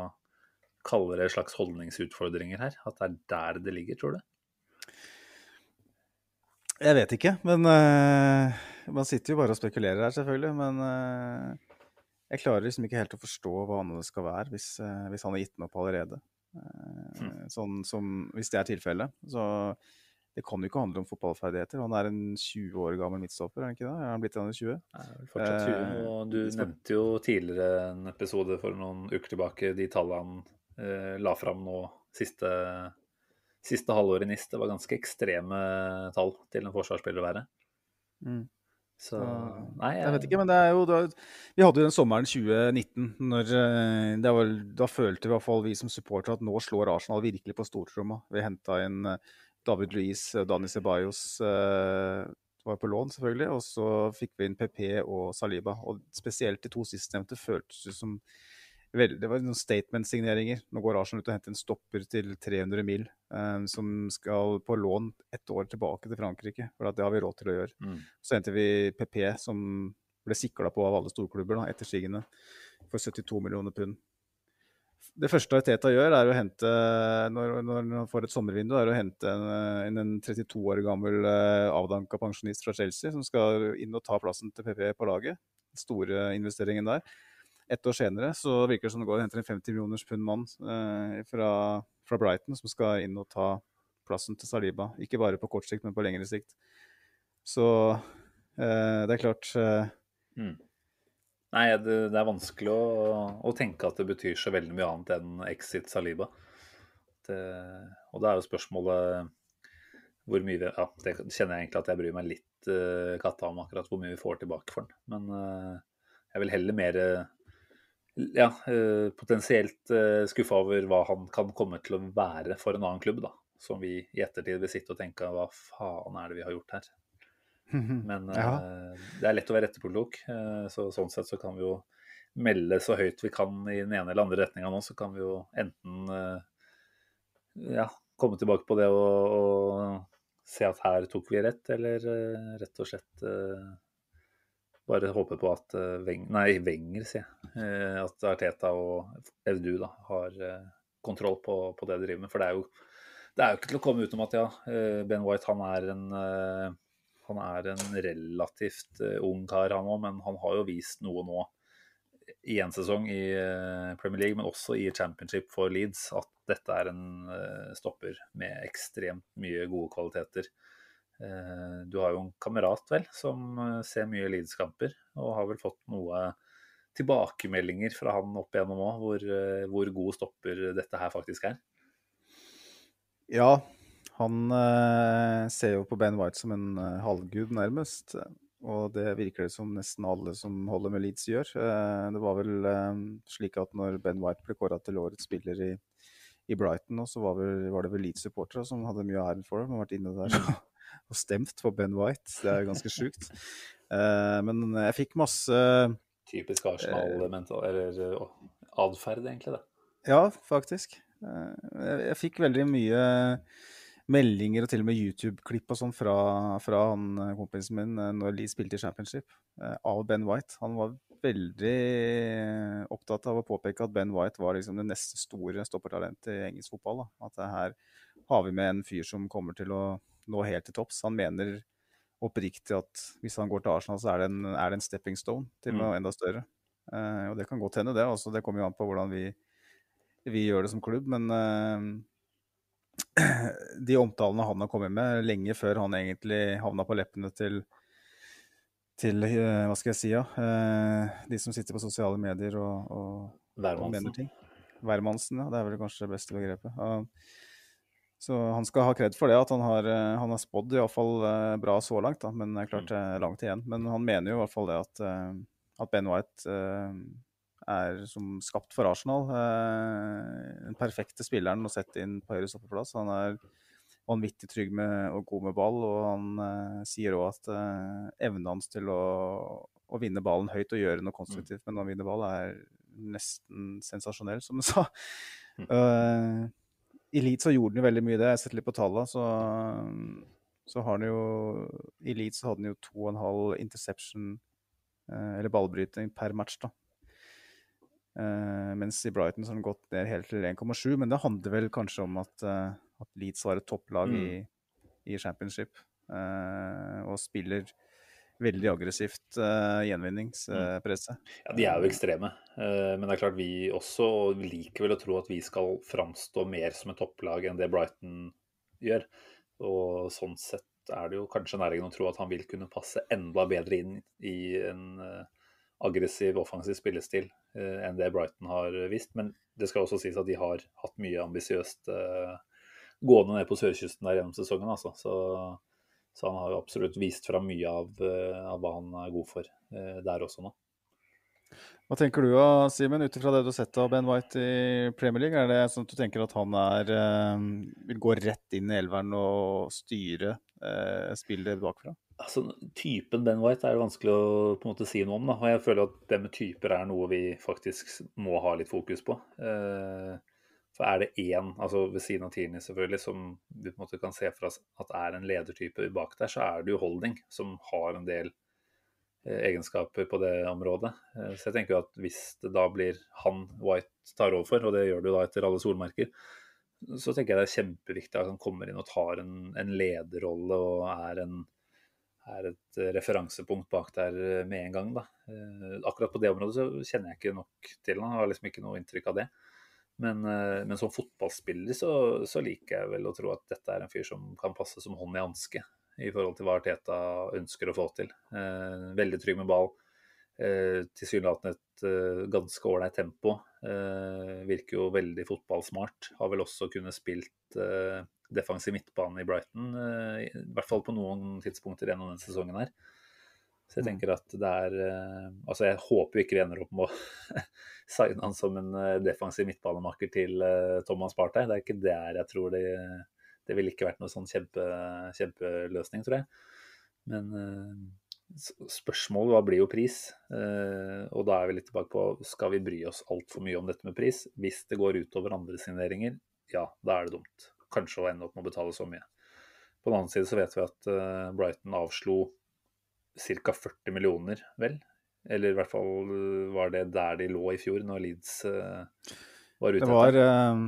kalle det slags holdningsutfordringer her? At det er der det ligger, tror du? Jeg vet ikke, men uh, man sitter jo bare og spekulerer her, selvfølgelig. Men uh, jeg klarer liksom ikke helt å forstå hva annet det skal være, hvis, uh, hvis han har gitt den opp allerede. Mm. Sånn som, hvis det er tilfellet. Så det kan jo ikke handle om fotballferdigheter. Han er en 20 år gammel midtstopper, er han ikke det? Er han blitt 20? Nei, fortsatt 20. Og du nevnte jo tidligere en episode for noen uker tilbake de tallene han la fram nå siste siste halvåret i NIS. Det var ganske ekstreme tall til en forsvarsspiller å være. Mm. Så Nei, jeg... jeg... vet ikke, men det er jo da, Vi hadde jo den sommeren 2019 når eh, var, Da følte i hvert fall vi som supportere at nå slår Arsenal virkelig på stortromma. Vi henta inn eh, David Luiz, Dani Ceballos eh, var på lån, selvfølgelig. Og så fikk vi inn PP og Saliba. Og spesielt de to sistnevnte føltes det som det var noen statement-signeringer. Nå går Arsenal ut og henter en stopper til 300 mil, um, som skal på lån ett år tilbake til Frankrike. For det har vi råd til å gjøre. Mm. Så henter vi PP, som ble sikla på av alle storklubber da, ettersigende, for 72 millioner pund. Det første Teta gjør, er å hente, når, når han får et sommervindu, er å hente en, en 32 år gammel uh, avdanka pensjonist fra Chelsea, som skal inn og ta plassen til PP på laget. Den Store investeringen der ett år senere så virker det som det går og henter en 50 millioners pund mann eh, fra, fra, Brighton som skal inn og ta plassen til Saliba. Ikke bare på kort sikt, men på lengre sikt. Så eh, det er klart eh... mm. Nei, det, det, er vanskelig å, å, tenke at det betyr så veldig mye annet enn exit Saliba. Det, og da er jo spørsmålet hvor mye Ja, det kjenner jeg egentlig at jeg bryr meg litt uh, katta om akkurat hvor mye vi får tilbake for den. Men uh, jeg vil heller mer ja, eh, potensielt eh, skuffa over hva han kan komme til å være for en annen klubb. da, Som vi i ettertid vil sitte og tenke hva faen er det vi har gjort her? Men ja. Eh, det er lett å være etterpåklok. Så sånn sett så kan vi jo melde så høyt vi kan i den ene eller andre retninga nå, så kan vi jo enten ja, komme tilbake på det og, og se at her tok vi rett, eller rett og slett bare håper på at Veng, nei, Wenger, sier jeg. Uh, at Arteta og Evdu da, har uh, kontroll på, på, det de driver med. For det er, jo, det er jo ikke til å komme utenom at ja, Ben White han er en, han er en relativt ung kar, han òg. Men han har jo vist noe nå i en sesong i Premier League, men også i Championship for Leeds, at dette er en stopper med ekstremt mye gode kvaliteter. Eh, du har jo en kamerat, vel, som eh, ser mye Leeds-kamper, og har vel fått noe tilbakemeldinger fra han opp igjennom òg, hvor, eh, hvor, god stopper dette her faktisk er. Ja, han ser jo på Ben White som en halvgud, nærmest. Og det virker det som nesten alle som holder med Leeds, gjør. Det var vel slik at når Ben White ble kåra til årets spiller i, i Brighton, så var, vel, var, det vel Leeds-supportere som hadde mye av æren for det. De har vært inne der og stemt på Ben White. Det er ganske sjukt. Uh, men jeg fikk masse Typisk Arsenal-mental, eller uh, atferd, egentlig, det. Ja, faktisk. Uh, jeg, jeg, fikk veldig mye meldinger og til og med YouTube-klipp og sånn fra, fra han kompisen min når de spilte i Championship, av Ben White. Han var veldig opptatt av å påpeke at Ben White var liksom det neste store stoppertalentet i engelsk fotball. Da. At her har vi med en fyr som kommer til å nå helt til topps. Han mener oppriktig at hvis han går til Arsenal, så er det en, er det en stepping stone til noe mm. enda større. Uh, og det kan godt hende, det. Også, det kommer jo an på hvordan vi, vi gjør det som klubb. Men uh, de omtalene han har kommet med lenge før han egentlig havna på leppene til, til uh, hva skal jeg si, ja, de som sitter på sosiale medier og, og, og mener ting. Værmannsen, ja. Det er vel kanskje det beste begrepet. Så han skal ha kred for det, at han har, eh, han har spådd iallfall eh, bra så langt. Da. Men det er klart mm. det er langt igjen. Men han mener jo i hvert fall det at, eh, at Ben White er som skapt for Arsenal. Den perfekte spilleren å sette inn på høyre stoppeplass. Han er vanvittig trygg med, og god med ball, og han sier òg at evnen hans til å, å, vinne ballen høyt og gjøre noe konstruktivt mm. med når han vinner ball, er nesten sensasjonell, som du sa. Mm. I Leeds så gjorde den jo veldig mye det. Jeg har sett litt på tallene, så, så har den jo I Leeds så hadde den jo to og en halv interception, eh, eller ballbryting, per match, da. Eh, mens i Brighton så har den gått ned helt til 1,7. Men det handler vel kanskje om at, eh, at Leeds var et topplag i, i championship. og spiller veldig aggressivt uh, gjenvinningspresset. Ja, De er jo ekstreme. uh, men det er klart vi også liker vel å tro at vi skal framstå mer som et topplag enn det Brighton gjør. Og sånn sett er det jo kanskje nærliggende å tro at han vil kunne passe enda bedre inn i en uh, aggressiv, offensiv spillestil enn det Brighton har vist. Men det skal også sies at de har hatt mye ambisiøst gående ned på sørkysten der gjennom sesongen. Altså. Så så han har jo absolutt vist fram mye av, eh, av, hva han er god for eh, der også nå. Hva tenker du Simen, ut ifra det du har sett av Ben White i Premier League? Er det sånn at du tenker at han er, eh, vil gå rett inn i elveren og styre eh, spillet bakfra? Altså, typen Ben White er det vanskelig å på en måte si noe om. Da. og Jeg føler at det med typer er noe vi faktisk må ha litt fokus på. Eh, for er det én, altså ved siden av Tierney selvfølgelig, som vi på en måte kan se for oss at er en ledertype bak der, så er det jo Holding som har en del eh, egenskaper på det området. Eh, så jeg tenker jo at hvis det da blir han White tar over for, og det gjør det jo da etter alle solmerker, så tenker jeg det er kjempeviktig at han kommer inn og tar en, en lederrolle og er, en, er, et referansepunkt bak der med en gang. Da. Eh, akkurat på det området så kjenner jeg ikke nok til han, har liksom ikke noe inntrykk av det. Men, eh, men, som fotballspiller så, så, liker jeg vel å tro at dette er en fyr som kan passe som hånd i hanske i forhold til hva Arteta ønsker å få til. Eh, veldig trygg med ball. Eh, Tilsynelatende et eh, ganske ålreit tempo. Eh, virker jo veldig fotballsmart. Har vel også kunnet spilt eh, defensiv midtbane i Brighton, eh, i hvert fall på noen tidspunkter gjennom denne sesongen her. Så jeg mm. tenker at det er eh, Altså, jeg håper ikke vi ender opp med å signe han som en eh, defensiv midtbanemaker til eh, Thomas Partey. Det er ikke der jeg tror det Det ville ikke vært noen sånn kjempe, kjempeløsning, tror jeg. Men spørsmålet blir jo pris. Og da er vi litt tilbake på skal vi bry oss altfor mye om dette med pris. Hvis det går utover andre signeringer, ja, da er det dumt. Kanskje å ende opp med å betale så mye. På den annen side så vet vi at Brighton avslo ca. 40 millioner, vel? Eller i hvert fall eh, var det der de lå i fjor, når Leeds uh, var ute det var, uh,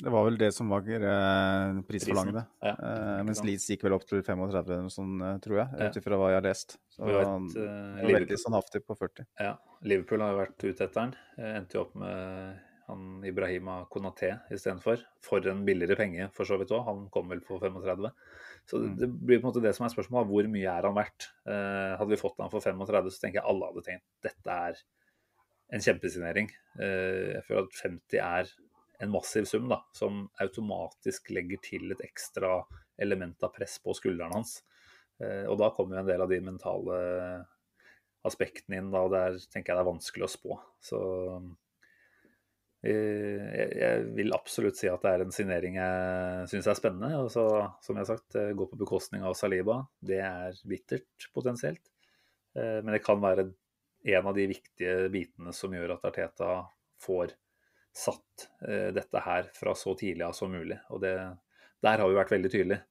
det var vel det som var uh, prisforlangende. Ja, uh, mens Leeds gikk vel opp til 35, sånn, tror jeg, ut ifra hva jeg har lest. Så vet, han var veldig sånn haftig på 40. Ja, Liverpool har jo vært ute etter den. Endte jo opp med han Ibrahima Konaté istedenfor. For en billigere penge, for så vidt òg. Han kom vel på 35. Så det, det blir på en måte det som er spørsmålet. Hvor mye er han verdt? Eh, hadde vi fått han for 35, så tenker jeg alle hadde tenkt dette er en kjempesignering. Eh, jeg føler at 50 er en massiv sum da, som automatisk legger til et ekstra element av press på skuldrene hans. Eh, og da kommer jo en del av de mentale aspektene inn, da, og der tenker jeg det er vanskelig å spå. Så jeg vil absolutt si at det er en signering jeg syns er spennende. og så, Som jeg har sagt, gå på bekostning av Saliba. Det er bittert potensielt. Eh, men det kan være en av de viktige bitene som gjør at Arteta får satt eh, dette her fra så tidlig av som mulig. Og det, der har vi vært veldig tydelige.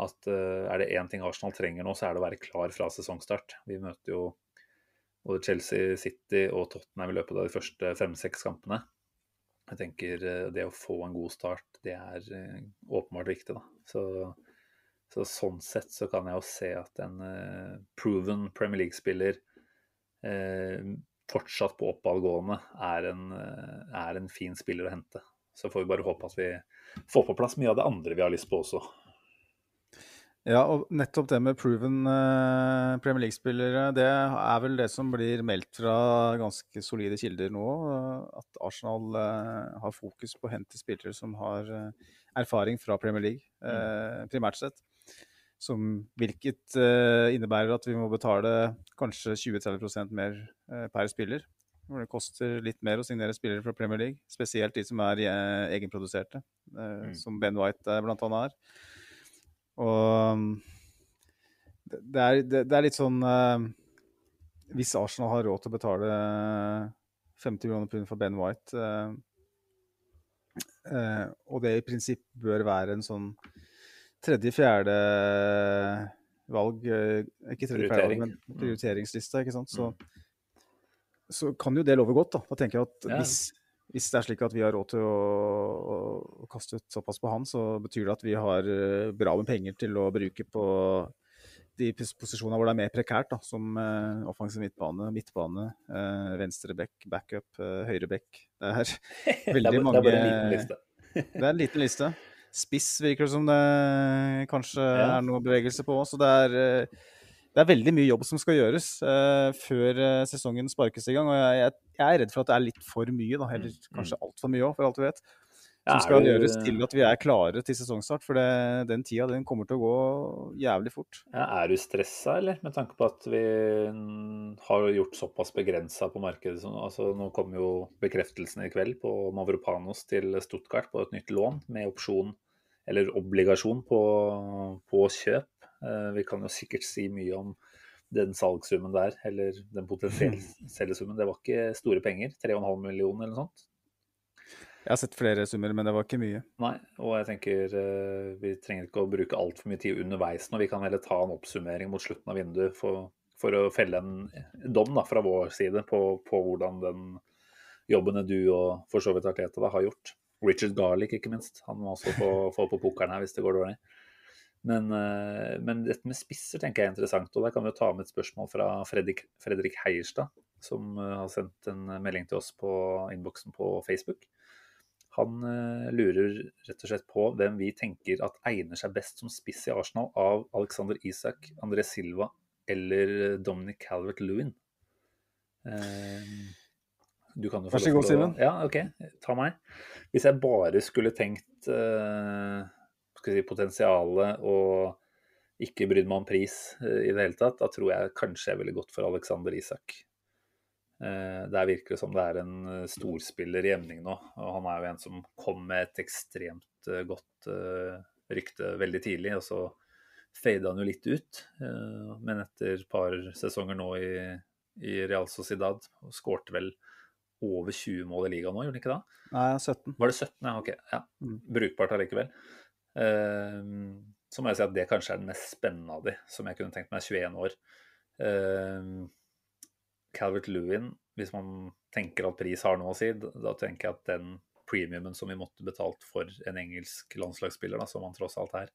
At er det én ting Arsenal trenger nå, så er det å være klar fra sesongstart. Vi møter jo både Chelsea, City og Tottenham i løpet av de første fem-seks kampene. Jeg tenker eh, det å få en god start, det er eh, åpenbart viktig, da. Så, så sånn sett så kan jeg jo se at en uh, proven Premier League-spiller uh, fortsatt på oppadgående er en, er en fin spiller å hente. Så får vi bare håpe at vi får på plass mye av det andre vi har lyst på også. Ja, og nettopp det med proven eh, Premier League-spillere, det er vel det som blir meldt fra ganske solide kilder nå. Uh, at Arsenal eh, har fokus på å hente spillere som har erfaring fra Premier League, mm. primært sett. Som, hvilket innebærer at vi må betale kanskje 20-30 mer per spiller. Hvor det koster litt mer å signere spillere fra Premier League, spesielt de som er egenproduserte, mm. som Ben White blant annet er. Og det er, det, det er litt sånn uh, Hvis Arsenal har råd til å betale 50 millioner pund for Ben White, uh, uh, og det i prinsipp bør være en sånn tredje-fjerde valg Ikke tredje-fjerde valg, men prioriteringsliste, ikke sant, så, mm. så kan jo det love godt. Da, da tenker jeg at hvis, hvis det er slik at vi har råd til å, å, å kaste ut såpass på han, så betyr det at vi har eh, bra med penger til å bruke på de pos- posisjonene hvor det er mer prekært, da, som uh, offensiv midtbane, midtbane, uh, venstre back, backup, uh, høyre back. Det er Det er, mange det er bare en liten liste. Det er en liten liste. Spiss virker det som det kanskje Ja. er noe bevegelse på. Så det er, eh, det er veldig mye jobb som skal gjøres uh, før eh, sesongen sparkes i gang. Og jeg, jeg, jeg er redd for at det er litt for mye, da, eller Mm, kanskje altfor mye òg, for alt du vet. Som skal gjøres til at vi er klare til sesongstart. For det, den tida den kommer til å gå jævlig fort. Ja, er du stressa, eller? Med tanke på at vi mm, har gjort såpass begrensa på markedet. Så, altså, nå kommer jo bekreftelsen i kveld på Mavropanos til Stuttgart på et nytt lån med opsjon eller obligasjon på, på kjøp. Eh, vi kan jo sikkert si mye om den salgssummen der, eller den potensielle selgesummen. Det var ikke store penger. 3,5 millioner eller noe sånt. Jeg har sett flere summer, men det var ikke mye. Nei, og jeg tenker eh, vi trenger ikke å bruke altfor mye tid underveis nå. Vi kan heller ta en oppsummering mot slutten av vinduet for, for å felle en dom da, fra vår side på, på hvordan den jobbene du og for så vidt Arteta da, har gjort. Richard Garlick, ikke minst. Han må også få, få på pokeren her hvis det går dårlig. Men, eh, men dette med spisser tenker jeg er interessant. og Der kan vi jo ta med et spørsmål fra Fredrik, Fredrik Heierstad, som eh, har sendt en melding til oss på innboksen på Facebook. Han eh, lurer rett og slett på hvem vi tenker at egner seg best som spiss i Arsenal av Alexander Isak, André Silva eller Dominic Calvert-Lewin. Eh, du kan jo få Vær så god, Simen. Ja, OK. Ta meg. Hvis jeg bare skulle tenkt eh, si, potensialet og ikke brydd meg om pris eh, i det hele tatt, da tror jeg kanskje jeg ville gått for Alexander Isak. Det virker som det er en eh, storspiller i emning nå. og Han er jo en som kom med et ekstremt eh, godt eh, rykte veldig tidlig, og så fada han jo litt ut. Eh, Men etter et par sesonger nå i, i Real Sociedad, og skårte vel over 20 mål i ligaen nå, gjorde han ikke det? Nei, 17. Var det 17? Ja, ok. Ja. Mm. Brukbart allikevel. Eh, så må jeg si at det kanskje er den mest spennende av de, som jeg kunne tenkt meg 21 år. Eh, Calvert Lewin, hvis man tenker at pris har noe å si, da, tenker jeg at den premiumen som vi måtte betalt for en engelsk landslagsspiller, da, som han tross alt er,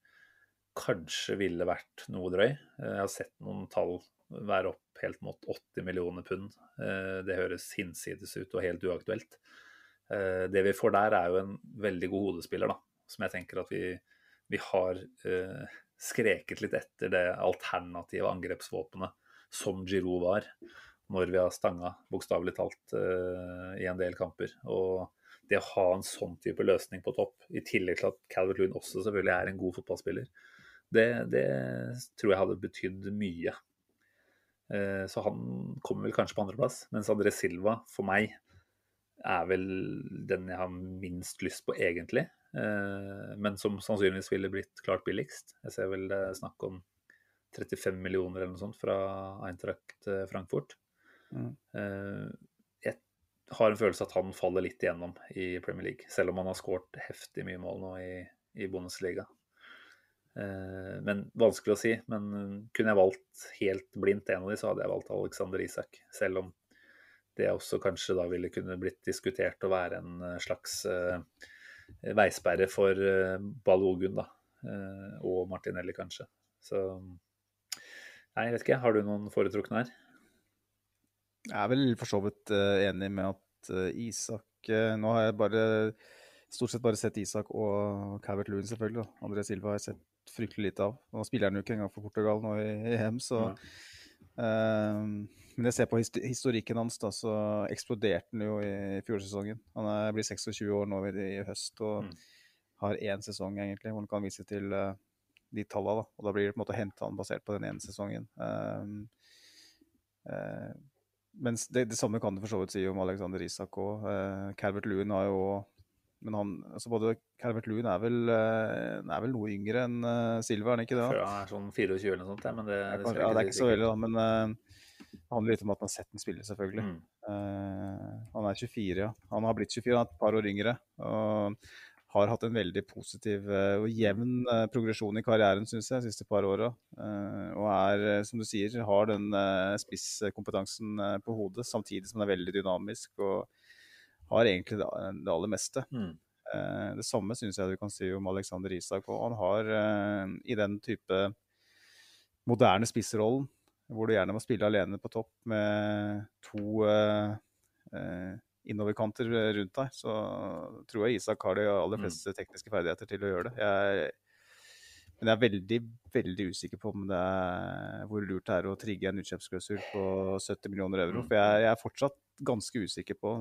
kanskje ville vært noe drøy. Eh, Jeg har sett noen tall være opp helt mot 80 millioner pund. Det høres hinsides ut og helt uaktuelt. Det vi får der, er jo en veldig god hodespiller, da. Som jeg tenker at vi, vi har eh, skreket litt etter det alternative angrepsvåpenet som Giroud var, når vi har stanga, bokstavelig talt, eh, i en del kamper. Og det å ha en sånn type løsning på topp, i tillegg til at Calvert Lund også selvfølgelig er en god fotballspiller, det, det tror jeg hadde betydd mye. Eh, Så han kommer vel kanskje på andreplass, mens André Silva for meg er vel den jeg har minst lyst på egentlig, eh, men som sannsynligvis ville blitt klart billigst. Jeg ser vel det er snakk om 35 millioner eller noe sånt fra Eintracht eh, Frankfurt. Mm. Eh, Jeg har en følelse at han faller litt igjennom i Premier League, selv om han har skåret heftig mye mål nå i, i Bundesliga. Men vanskelig å si. Men kunne jeg valgt helt blindt en av de, så hadde jeg valgt Alexander Isak. Selv om det også kanskje da ville kunne blitt diskutert å være en eh, slags eh, veisperre for eh, Balogun, da. Og Martinelli, kanskje. Så Nei, jeg vet ikke. Har du noen foretrukne her? Jeg er vel for så vidt enig med at Isak Nå har jeg bare stort sett bare sett Isak og Cavert Lewin, selvfølgelig. Da. André Silva har jeg sett fryktelig lite av. Nå spiller han jo ikke engang for Portugal nå i, EM, så eh, Men jeg ser på historikken hans, da, så eksploderte han jo i fjorårssesongen. Han er, blir 26 år nå i, høst og Mm. har én sesong, egentlig, hvor han kan vise til eh, de tallene. Da. Og da blir det på en måte å hente han basert på den ene sesongen. Um, uh, mens det, det samme kan du for så vidt si om Alexander Isak òg. Uh, Calvert Lewin har jo Men han altså både Calvert Loon er eh, er vel noe yngre enn uh, Silva, er han ikke det? Før da? han er sånn 24 eller noe sånt, ja, men det, det, kan, ja, det er ikke så veldig, da. Men uh, det handler litt om at man har sett den spille, selvfølgelig. Mm. Uh, han er 24, ja. Han har blitt 24, han er et par år yngre. Og har hatt en veldig positiv uh, og jevn eh, progresjon i karrieren, syns jeg, de siste par åra. Og er, som du sier, har den spisskompetansen på hodet, samtidig som den er veldig dynamisk og har egentlig det, aller meste. Mm. Det samme syns jeg du kan si om Alexander Isak. Og han har i den type moderne spissrollen, hvor du gjerne må spille alene på topp med to innoverkanter rundt deg, så tror jeg Isak har de aller mm. fleste tekniske ferdigheter til å gjøre det. Jeg, men jeg er veldig veldig usikker på om det er, hvor lurt det er å trigge en utkjøpsklausul på 70 millioner euro. Mm. For jeg, jeg, er fortsatt ganske usikker på,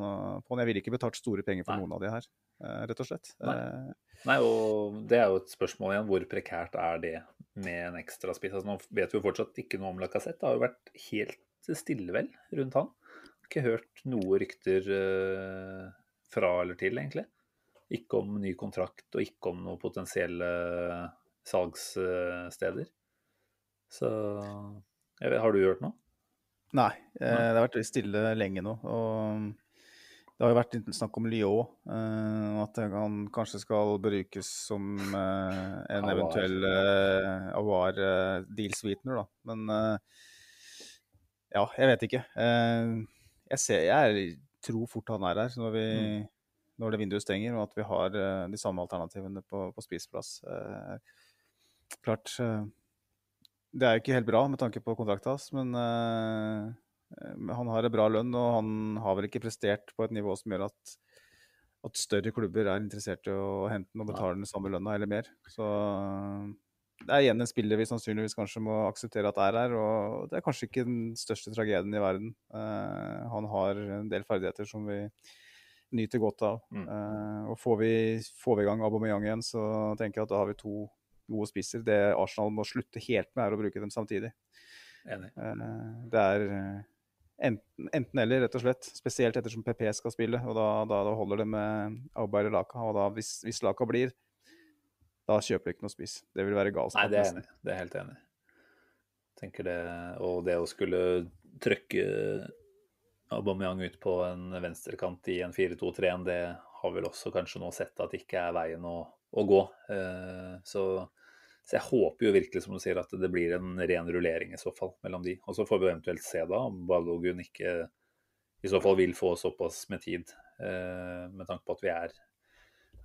på Jeg ville ikke betalt store penger for Nei. noen av de her, eh, rett og slett. Nei. Eh, Nei. og det er jo et spørsmål igjen. Hvor prekært er det med en ekstra spiss? Altså, nå vet vi jo fortsatt ikke noe om Lacassette. Det har jo vært helt stille, vel, rundt han ikke hørt noe rykter uh, fra eller til, egentlig. Ikke om ny kontrakt og ikke om noen potensielle salgssteder. Så vet, Har du hørt noe? Nei, eh, det har vært stille lenge nå. og det har jo vært snakk om Lyon, eh, at han kanskje skal brukes som eh, en eventuell eh, Avar eh, deal sweetener, da. Men ja, jeg vet ikke. Eh, jeg, ser, jeg tror fort han er her når, vi, mm. når det vinduet stenger, og at vi har de samme alternativene på, på spiseplass. Klart uh, Det er jo ikke helt bra med tanke på kontrakten hans, men han har en bra lønn, og han har vel ikke prestert på et nivå som gjør at, at større klubber er interessert i å hente den og betale den samme lønna eller mer. Så det er igjen en spiller vi sannsynligvis kanskje må akseptere at er her. Og det er kanskje ikke den største tragedien i verden. Uh, han har en del ferdigheter som vi nyter godt av. Mm. Uh, og får vi, får vi i gang Aubameyang igjen, så tenker jeg at da har vi to gode spisser. Det Arsenal må slutte helt med, er å bruke dem samtidig. Enig. Uh, det er enten, enten, eller, rett og slett. Spesielt ettersom PP skal spille. og Da, da, da holder det med Auba eller Laka. Og da, hvis, hvis Laka blir, da kjøper de ikke noe spiss. Det vil være galskap. Nei, det er, enig. det er helt enig. Tenker det, Og det å skulle trykke Aubameyang ut på en venstrekant i en 4-2-3-1, det har vel også kanskje nå sett at det ikke er veien å, å gå. Eh, så, så, jeg håper jo virkelig, som du sier, at det blir en ren rullering i så fall mellom de. Og så får vi eventuelt se da om Balogun ikke i så fall vil få såpass med tid, eh, med tanke på at vi er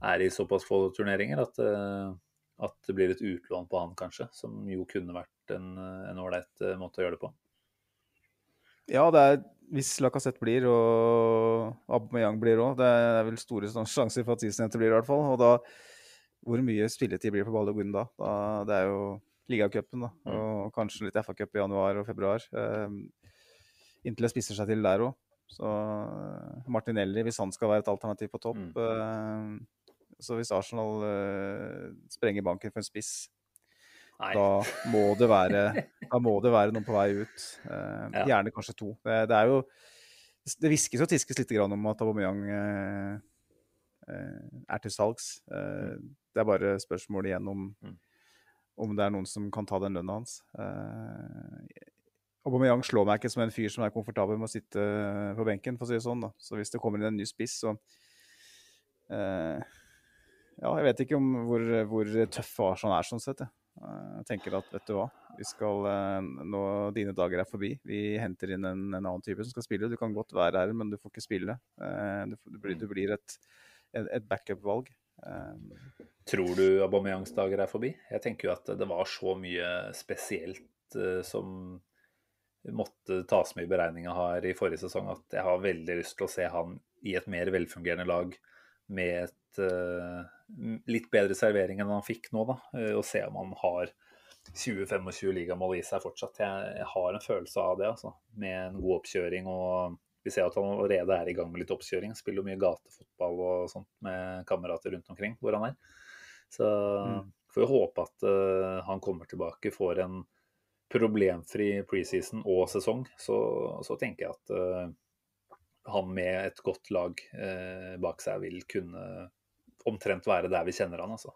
er i såpass få turneringer at, eh, at, det blir et utlån på han, kanskje. Som jo kunne vært en ålreit måte å gjøre det på. Ja, det er, hvis Lacassette blir, og Aubameyang blir òg, det er vel store sjanser for at sistnevnte blir, i hvert fall. Og da, hvor mye spilletid blir det på Balogun da? da? Det er jo ligacupen, da. Mm. Og kanskje litt FA-cup i januar og februar. Um, inntil det spisser seg til der òg. Så Martinelli, hvis han skal være et alternativ på topp mm. uh, så hvis Arsenal uh, sprenger banken for en spiss, Nei. da må, det være, da må det være noen på vei ut. Ja. Gjerne kanskje to. Det, det, er jo Det hviskes og tiskes litt om at Aubameyang er til salgs. Mm. Det er bare spørsmål igjen om, mm. om det er noen som kan ta den lønna hans. Aubameyang slår meg ikke som en fyr som er komfortabel med å sitte på benken, for å si det sånn. Da. Så hvis det kommer inn en ny spiss, så uh, ja, jeg vet ikke om hvor, hvor tøff Arsenal er sånn sett. Jeg tenker at vet du hva, vi skal, eh, nå dine dager er forbi. Vi henter inn en, en annen type som skal spille. Du kan godt være her, men du får ikke spille. Eh, du, du blir, du blir et, et backup-valg. Eh, Tror du Aubameyangs dager er forbi? Jeg tenker jo at det var så mye spesielt som måtte tas med i beregninga her i forrige sesong, at jeg har veldig lyst til å se han i et mer velfungerende lag med et uh, litt bedre servering enn han fikk nå, da. Og se om han har 20-25 ligamål i seg fortsatt. Jeg, jeg, har en følelse av det, altså. Med en god oppkjøring. og Vi ser at han allerede er i gang med litt oppkjøring. Spiller mye gatefotball og sånt med kamerater rundt omkring hvor han er. Så mm. får vi håpe at uh, han kommer tilbake, får en problemfri preseason og sesong. Så, så tenker jeg at han med et godt lag uh, bak seg vil kunne omtrent være der vi kjenner han, altså.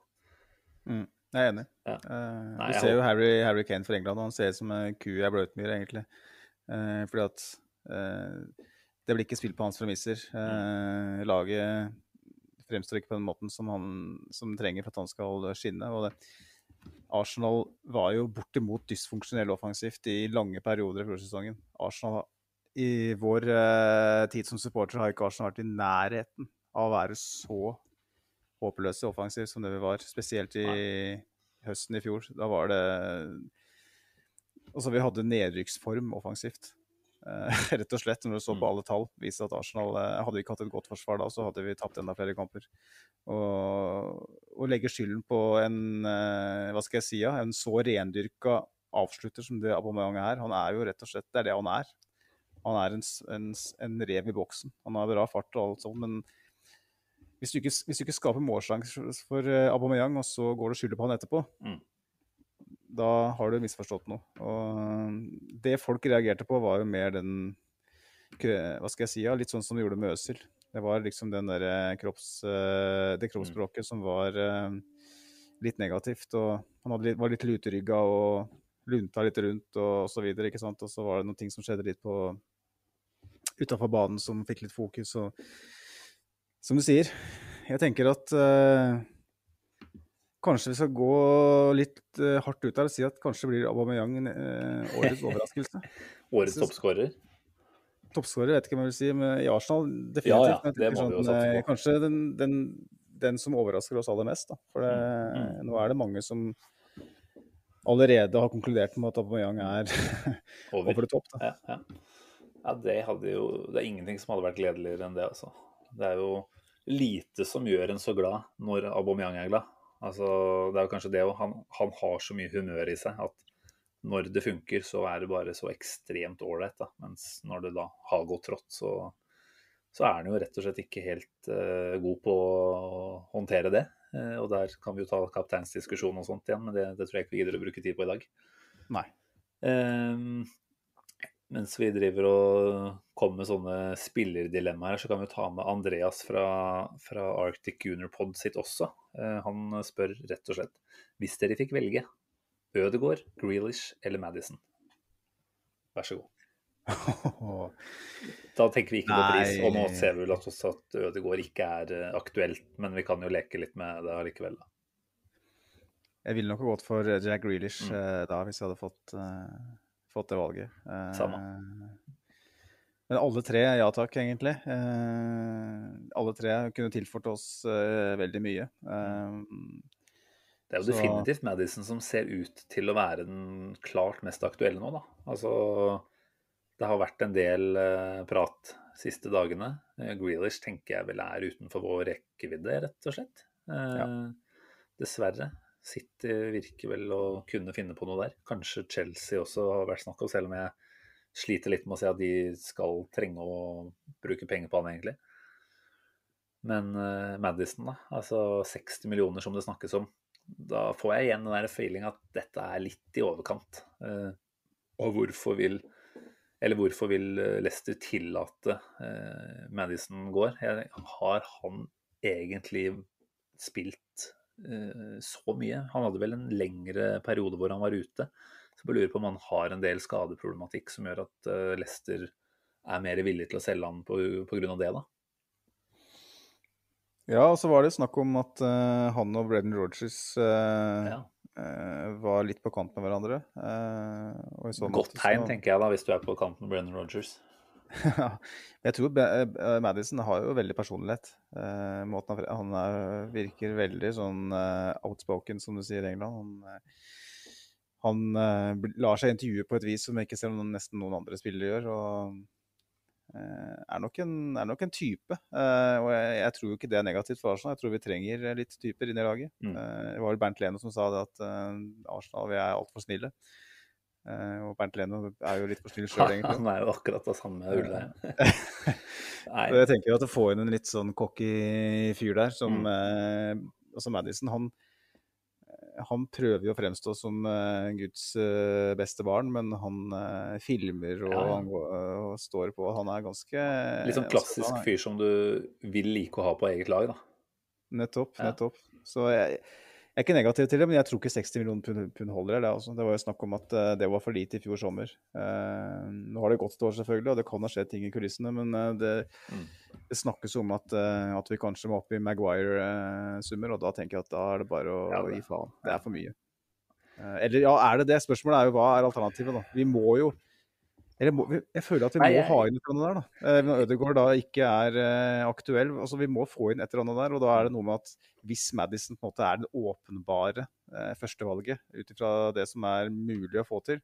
Mm, jeg er enig. Ja. Uh, Nei, vi ser jo Harry, Harry, Kane for England, og han ser ut som en ku i bløtmyr, egentlig. Uh, fordi at uh, det blir ikke spilt på hans premisser. Eh, Laget fremstår ikke på den måten som han som trenger for at han skal skinne. og det, Arsenal var jo bortimot dysfunksjonell offensivt i lange perioder i fjor Arsenal i vår eh, tid som supporter har ikke Arsenal vært i nærheten av å være så håpløse offensivt som det vi var, spesielt i Nei. høsten i fjor. Da var det Altså, vi hadde nedrykksform offensivt. Uh, rett og slett, når du så på mm. alle tall, viser at Arsenal uh, Hadde vi ikke hatt et godt forsvar da, så hadde vi tapt enda flere kamper. Og legge skylden på en uh, hva skal jeg si, ja, en så rendyrka avslutter som det Aubameyang er. Han er jo rett og slett Det er det han er. Han er en, en, en rev i boksen. Han har bra fart og alt sånt, men hvis du ikke, hvis du ikke skaper målsjanser for Aubameyang, og så går du og skylder på han etterpå, mm da har du misforstått noe. Og det folk reagerte på, var jo mer den Hva skal jeg si? Ja, litt sånn som de gjorde med Øsil. Det var liksom den der kropps, eh, det kroppsspråket som var eh, litt negativt. Og han litt, var litt luterygga og lunta litt rundt og så videre. Og så var det noen ting som skjedde litt på utafor banen som fikk litt fokus. Og som du sier, jeg tenker at uh, Kanskje vi skal gå litt uh, hardt ut her og si at kanskje blir Aubameyang uh, årets overraskelse. årets toppskårer? Toppskårer vet ikke hva jeg vil si, men i Arsenal definitivt. Ja, ja, det må sånn, vi jo satse på. Kanskje den, den, den, som overrasker oss aller mest. Da. For det, mm. mm. nå er det mange som allerede har konkludert med at Aubameyang er over. over det topp. Da. Ja, ja. ja, det, jo, det er ingenting som hadde vært gledeligere enn det. Altså. Det er jo lite som gjør en så glad når Aubameyang er glad. Altså, det er jo kanskje det òg. Han, han, har så mye humør i seg at når det funker, så er det bare så ekstremt ålreit. Mens når det da har gått trått, så, så, er han jo rett og slett ikke helt uh, god på å håndtere det. Uh, og der kan vi jo ta kapteinsdiskusjon og sånt igjen, men det, det tror jeg ikke vi gidder å bruke tid på i dag. Nei. Uh, mens vi driver og kommer med sånne spillerdilemmaer, så kan vi ta med Andreas fra, fra Arctic Junior Pod sitt også. Eh, han spør rett og slett hvis dere fikk velge Ødegård, Grealish eller Madison. Vær så god. Da tenker vi ikke på pris, og nå ser vi vel at Ødegård ikke er eh, aktuelt, men vi kan jo leke litt med det allikevel, da. Jeg ville nok gått for Jack Grealish mm. Eh, da, hvis jeg hadde fått uh fått det valget. Samme. Men alle tre, ja takk, egentlig. Eh, alle tre kunne tilført oss eh, veldig mye. Eh, det er jo så... definitivt Madison som ser ut til å være den klart mest aktuelle nå, da. Altså, det har vært en del prat siste dagene. Grealish tenker jeg vel er utenfor vår rekkevidde, rett og slett. Ja. Dessverre. City virker vel å kunne finne på noe der. Kanskje Chelsea også har vært snakk om, selv om jeg sliter litt med å se at de skal trenge å bruke penger på han, egentlig. Men uh, Madison, da. Altså 60 millioner som det snakkes om. Da får jeg igjen den der at dette er litt i overkant. Uh, og hvorfor vil eller hvorfor vil eh, Leicester tillate uh, Madison går? Jeg, har han egentlig spilt så mye. Han hadde vel en lengre periode hvor han var ute. Så jeg lurer på om han har en del skadeproblematikk som gjør at uh, Leicester er mer villig til å selge han pga. det, da. Ja, og så var det snakk om at uh, han og Brendan Rogers uh, ja. var litt på kant med hverandre. Godt tegn, så... tenker jeg da, hvis du er på kant med Brennan Rogers. Jeg tror uh, Madison har jo veldig personlighet. Måten han, er, virker veldig sånn uh, outspoken, som du sier i England. Han, han lar seg intervjue på et vis som ikke ser om nesten noen andre spillere gjør. og er nok, en, er nok en type. og jeg, jeg, tror jo ikke det er negativt for Arsenal. Jeg tror vi trenger litt typer inn i laget. Mm. det var vel Bernt Leno som sa det at Arsenal vi er altfor snille. Uh, og Bernt Leno er jo litt for snill sjøl, egentlig. Han er jo akkurat det samme hullet. så jeg tenker at å få inn en litt sånn cocky fyr der, som mm. uh, altså Madison, han, han prøver jo å fremstå som uh, Guds beste barn, men han filmer og, ja. han går, og, står på. Han er ganske Litt sånn klassisk altså, fyr som du vil like å ha på eget lag, da. Nettopp, nettopp. Så jeg jeg er ikke negativ til det, men jeg tror ikke 60 millioner pund holder. Det, altså. det var jo snakk om at uh, det var for lite i fjor sommer. Uh, nå har det gått et år, selvfølgelig, og det kan ha skjedd ting i kulissene. Men uh, det, mm. det snakkes om at, eh, at vi kanskje må opp i Maguire-summer, og da tenker jeg at da er det bare å Ja, det- gi faen. Det er for mye. Eh, Eller ja, er det det? Spørsmålet er jo hva er alternativet, da? Vi må jo må, jeg føler at vi må Nei, jeg- ha inn et eller annet der, da. Eh, Når Ødegaard da ikke er eh, aktuell. altså Vi må få inn et eller annet der. Og da er det noe med at hvis Madison på en måte er det åpenbare eh, førstevalget, ut ifra det som er mulig å få til,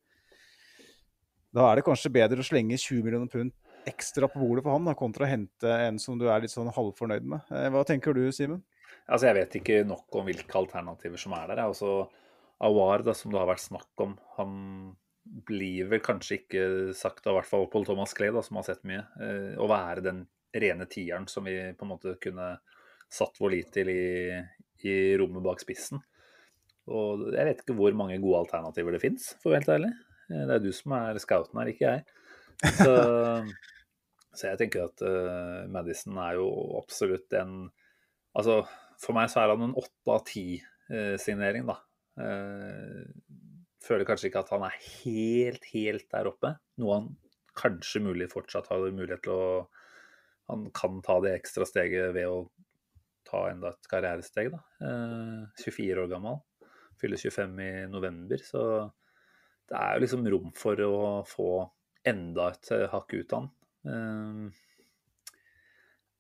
da er det kanskje bedre å slenge 20 millioner pund ekstra på bordet for han, da, kontra å hente en som du er litt sånn halvfornøyd med. Eh, Hva tenker du, Simen? Altså, jeg vet ikke nok om hvilke alternativer som er der. Altså, Awar, da, som det har vært snakk om, han blir vel kanskje ikke sagt av hvert fall Paul Thomas Clay, da, som har sett mye, eh, å være den rene tieren som vi på en måte kunne satt vår lit til i, i rommet bak spissen. Og jeg vet ikke hvor mange gode alternativer det fins, for å være helt ærlig. Eh, Det er du som er scouten her, ikke jeg. Så, så jeg tenker at uh, Madison er jo absolutt en Altså, for meg så er han en åtte av ti-signering, da. Eh, føler kanskje ikke at han er helt, helt der oppe. Noe han kanskje mulig fortsatt har mulighet til å Han kan ta det ekstra steget ved å ta enda et karrieresteg, da. Eh, 24 år gammel. Fyller 25 i november, så det er jo liksom rom for å få enda et eh, hakk ut av han. Eh,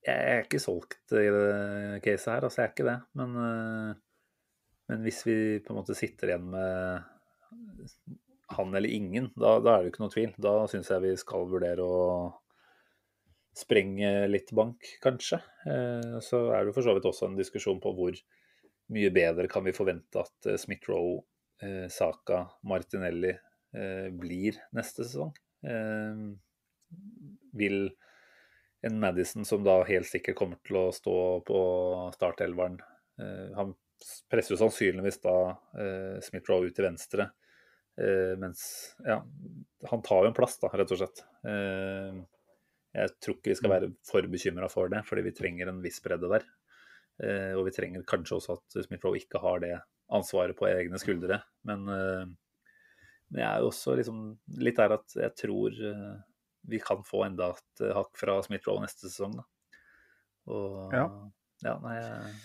jeg er ikke solgt i det caset her, altså jeg er ikke det. Men, eh, men hvis vi på en måte sitter igjen med han eller ingen, da, da er det jo ikke noe tvil. Da syns jeg vi skal vurdere å sprenge litt bank, kanskje. Eh, Så er det for så vidt også en diskusjon på hvor mye bedre kan vi forvente at eh, Smith-Roe, eh, Saka, Martinelli blir neste sesong. Vil en Madison som da helt sikkert kommer til å stå på startelveren. Han presser jo sannsynligvis da Smith-Rowe ut til venstre. Eh, mens ja, han tar jo en plass, da, rett og slett. Eh, jeg tror ikke vi skal være for bekymra for det, fordi vi trenger en viss bredde der. Eh, og vi trenger kanskje også at Smith-Rowe ikke har det ansvaret på egne skuldre. Men, men jeg er jo også liksom litt der at jeg tror vi kan få enda et hakk fra Smith-Rowe neste sesong. Da. Og Ja. Ja, nei,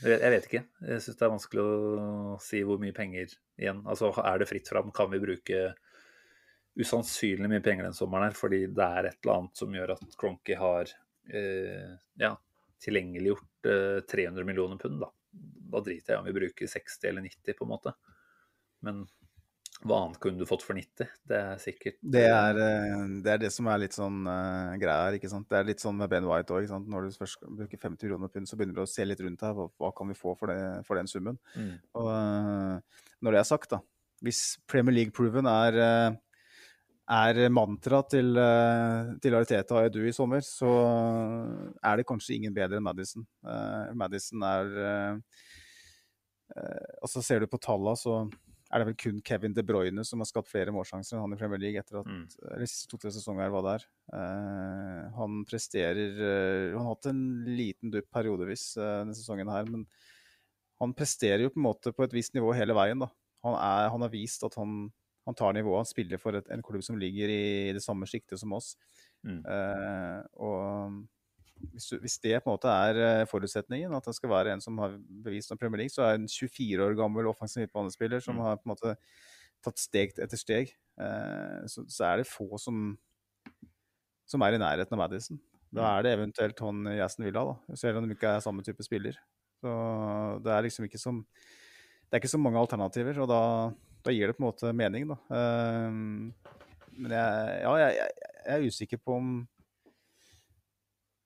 jeg, vet ikke. Jeg syns det er vanskelig å si hvor mye penger igjen. Altså, er det fritt fram? Kan vi bruke usannsynlig mye penger den sommeren her, fordi det er et eller annet som gjør at Cronky har eh, ja, tilgjengeliggjort eh, 300 millioner pund. Da. da driter jeg om vi bruker 60 eller 90, på en måte. Men hva annet kunne du fått for 90? Det er sikkert Det er, eh, det er det som er litt sånn uh, greia her. ikke sant? Det er litt sånn med Ben White òg. Når du først bruker 50 kroner pund, så begynner du å se litt rundt her. Hva, hva kan vi få for, det, for den summen? Mm. Og uh, når det er sagt, da Hvis Premier League-proven er, uh, er mantra til, uh, til Ariteta og Edu i sommer, så er det kanskje ingen bedre enn Madison. Uh, Madison er uh, eh, Altså, ser du på tallene, så er det vel kun Kevin De Bruyne som har skapt flere målsjanser enn han i Premier League etter at Mm. eller siste to-tre sesonger var der. Uh, han presterer uh, Han har hatt en liten dupp periodevis uh, denne sesongen her, men han presterer jo på en måte på et visst nivå hele veien. da. Han, er, han har vist at han, han tar nivået. Han spiller for et, en klubb som ligger i det samme sjiktet som oss. Mm. Uh, og hvis, du, hvis det på en måte er eh, forutsetningen, at det skal være en som har bevist om Premier League, så er en 24 år gammel offensiv midtbanespiller som Mm. har på en måte tatt steg etter steg, eh, så, så er det få som, som er i nærheten av Madison. Da Mm. er det eventuelt han i Aston Villa, da, selv om de ikke er samme type spiller. Så det er liksom ikke som Det er ikke så mange alternativer, og da, da gir det på en måte mening, da. Eh, men jeg, ja, jeg, jeg er usikker på om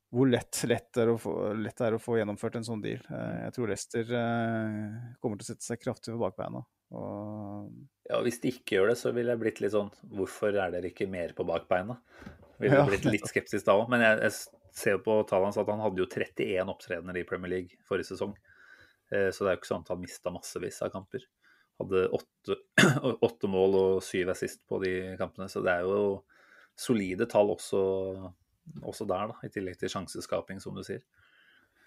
hvor lett, lett, er få, lett det er å få gjennomført en sånn deal. Eh, Jeg tror Leicester eh, kommer til å sette seg kraftig på bakbeina. Og Ja, Hvis de ikke gjør det, så ville jeg blitt litt sånn Hvorfor er dere ikke mer på bakbeina? Ville Ja. blitt litt skeptisk da òg. Men jeg, jeg ser jo på tallene hans at han hadde jo 31 opptredener i Premier League forrige sesong. Eh, Så det er jo ikke sånn at han mista massevis av kamper. Hadde åtte, åtte mål og syv assist på de kampene, så det er jo solide tall også, også der, da, i tillegg til sjanseskaping, som du sier.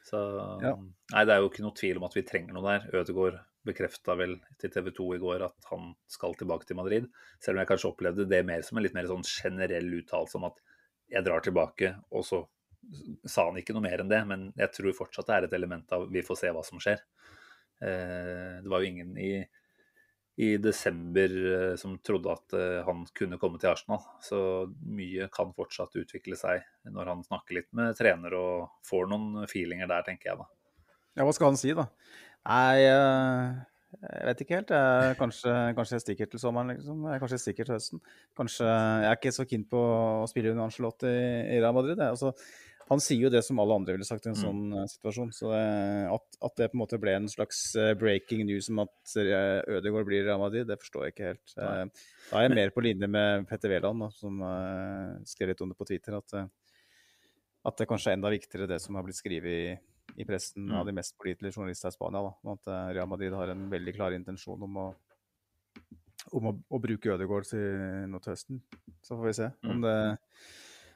Så Ja. nei, det er jo ikke noe tvil om at vi trenger noe der. Ødegaard bekrefta vel til TV 2 i går at han skal tilbake til Madrid. Selv om jeg kanskje opplevde det mer som en litt mer sånn generell uttalelse om at jeg drar tilbake, og så sa han ikke noe mer enn det, men jeg tror fortsatt det er et element av vi får se hva som skjer. Eh, det var jo ingen i, i desember eh, som trodde at eh, han kunne komme til Arsenal. Så mye kan fortsatt utvikle seg når han snakker litt med trener og får noen feelinger der, tenker jeg da. Ja, hva skal han si, da? Nei, jeg vet ikke helt. Jeg, kanskje, kanskje jeg stikker til sommeren, liksom. Kanskje jeg stikker til høsten. Kanskje Jeg er ikke så keen på å spille under Angelotte i Real Madrid. Altså, han sier jo det som alle andre ville sagt i en mm. sånn mm. situasjon. Så at, at, det på en måte ble en slags eh, breaking news om at Ødegaard blir Real Madrid, det forstår jeg ikke helt. Nei. Da er jeg mer på linje med Petter Wæland, som skrev litt om det på Twitter, at, at det kanskje er enda viktigere det som har blitt skrevet i i pressen mm. av de mest pålitelige journalistene i Spania. Da, at eh, Real Madrid har en veldig klar intensjon om å, om å, å bruke Ødegaard nå til høsten. Så får vi se om mm.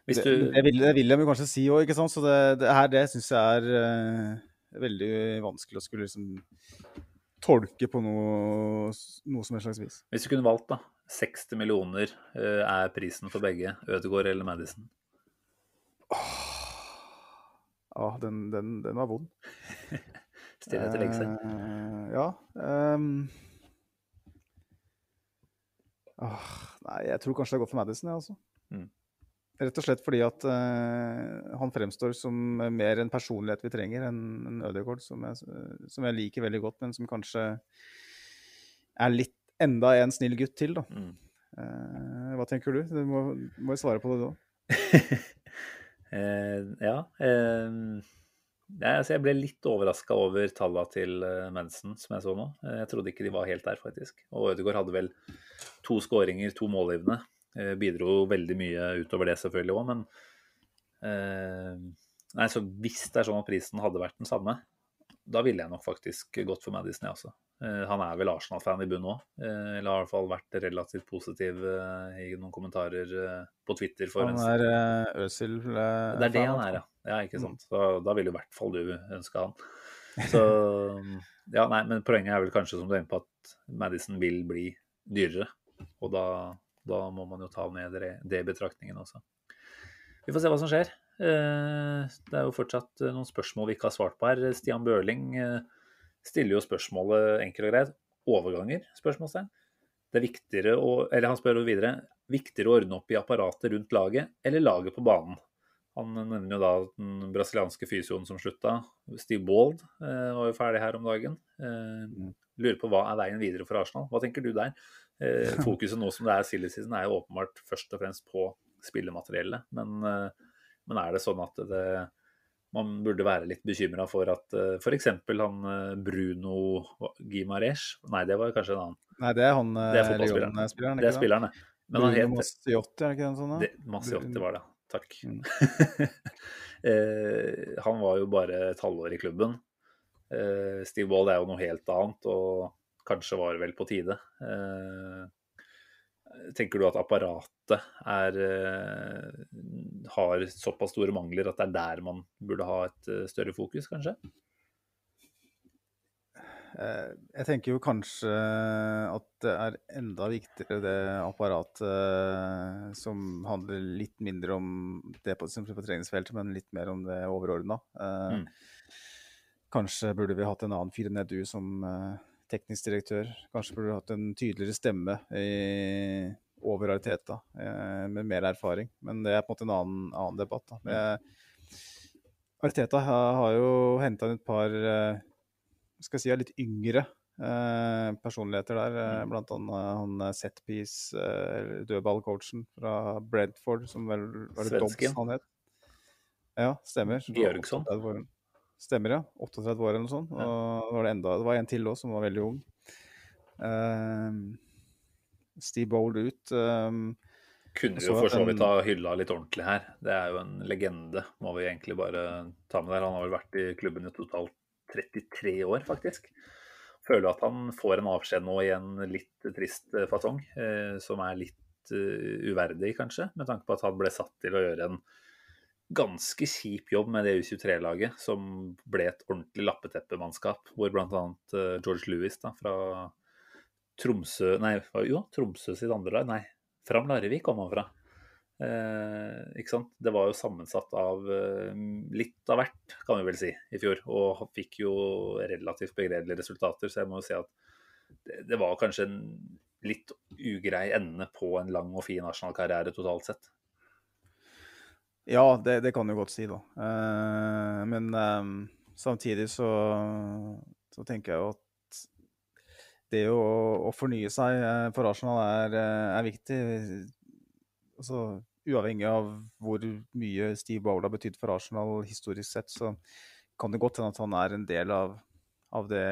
Det du... det, det, vil, det vil de kanskje si òg, ikke sant. Så det, det her det syns jeg er uh, veldig vanskelig å skulle liksom tolke på noe, noe som et slags vis. Hvis du kunne valgt, da. 60 millioner uh, er prisen for begge. Ødegaard eller Madison? Åh, Ja, den, den, den var vond. Stille til legge seg. Uh, ja. Um, uh, nei, jeg tror kanskje det er godt for Madison, jeg, altså. Mm. Rett og slett fordi at uh, han fremstår som mer en personlighet vi trenger enn en Ødegaard, som, som, jeg liker veldig godt, men som kanskje er litt enda en snill gutt til, da. Mm. Uh, hva tenker du? Du må, må svare på det, du òg. uh, ja. Eh, altså jeg ble litt overraska over tallene til eh, Mensen, som jeg så nå. Eh, jeg trodde ikke de var helt der, faktisk. Og Ødegaard hadde vel to skåringer, to målgivende. Eh, bidro veldig mye utover det selvfølgelig òg, men eh, Nei, så hvis det er sånn at prisen hadde vært den samme, da ville jeg nok faktisk gått for Madison, jeg også. Eh, han er vel Arsenal-fan i bunn òg, eh, eller har i hvert fall vært relativt positiv i noen kommentarer på Twitter. han er Øsil Det er det han er, ja. ja ikke sant. Så da ville i hvert fall du ønske han. Så ja, nei, men poenget er vel kanskje som du er inne på, at Madison vil bli dyrere. Og da, da må man jo ta med det, i betraktningen også. Vi får se hva som skjer. Det er jo fortsatt noen spørsmål vi ikke har svart på her. Stian Børling stiller jo spørsmålet enkelt og greit. Overganger? spørsmålstegn. Det er viktigere å, eller Han spør videre viktigere å ordne opp i apparatet rundt laget eller laget på banen. Han nevner jo da den brasilianske fysioen som slutta. Steve Bald eh, var jo ferdig her om dagen. Eh, lurer på hva er veien videre for Arsenal. Hva tenker du der? Eh, fokuset nå som det er silly season er jo åpenbart først og fremst på spillemateriellet. Men, eh, men er det sånn at det, man burde være litt bekymra for at uh, eh, f.eks. han eh, Bruno Gimaresh Nei, det var kanskje en annen. Nei, det er han det er fotballspilleren. Det er spilleren, det. Men Bruno het, Masiotti, er det ikke den sånn? Det, Masiotti var det, takk. Mm. eh, han var jo bare et halvår i klubben. Eh, Steve Wall er jo noe helt annet, og kanskje var vel på tide. Eh, Tenker du at apparatet er, eh, har såpass store mangler at det er der man burde ha et eh, større fokus, kanskje? Eh, jeg tenker jo kanskje at det er enda viktigere det apparatet som handler litt mindre om det på, på treningsfeltet, men litt mer om det overordna. Mm. Kanskje burde vi hatt en annen Fire du som teknisk direktør. Kanskje burde du hatt en tydeligere stemme i, over Ariteta eh, med mer erfaring. Men det er på en måte en annen, annen debatt. Da. Det, Ariteta har, har jo henta inn et par eh, skal si, litt yngre eh, personligheter der. Eh, mm. blant annet han Setpiece, eh, dødballcoachen fra Bredford, som vel var det Dobbs han het? Ja, stemmer. Georgsson. Stemmer, ja. 38 år eller noe sånt. Ja. Var det, enda, det var en til òg som var veldig ung. Uh, Steve Bold ut. Um, kunne jo for så vidt ha hylla litt ordentlig her. Det er jo en legende, må vi egentlig bare ta med der. Han har vel vært i klubben i totalt 33 år, faktisk. Føler at han får en avskjed nå i en litt trist fasong, eh, som er litt uh, uverdig, kanskje, med tanke på at han ble satt til å gjøre en ganske kjip jobb med det U23-laget, som ble et ordentlig lappeteppemannskap, hvor bl.a. Eh, George Lewis da, fra Tromsø Nei, jo, Tromsø sitt andre lag. Nei, Fram Larvik kom han fra. Eh, ikke sant? Det var jo sammensatt av eh, litt av hvert, kan vi vel si, i fjor. Og fikk jo relativt begredelige resultater. Så jeg må jo si at det, det var kanskje en litt ugrei ende på en lang og fin nasjonal karriere totalt sett. Ja, det, det kan du godt si, da. Uh, men um, samtidig så, så, tenker jeg jo at det å, å fornye seg eh, for Arsenal er, er viktig altså, uavhengig av hvor mye Steve Bowler har betydd for Arsenal historisk sett, så kan det godt hende at han er en del av, av det,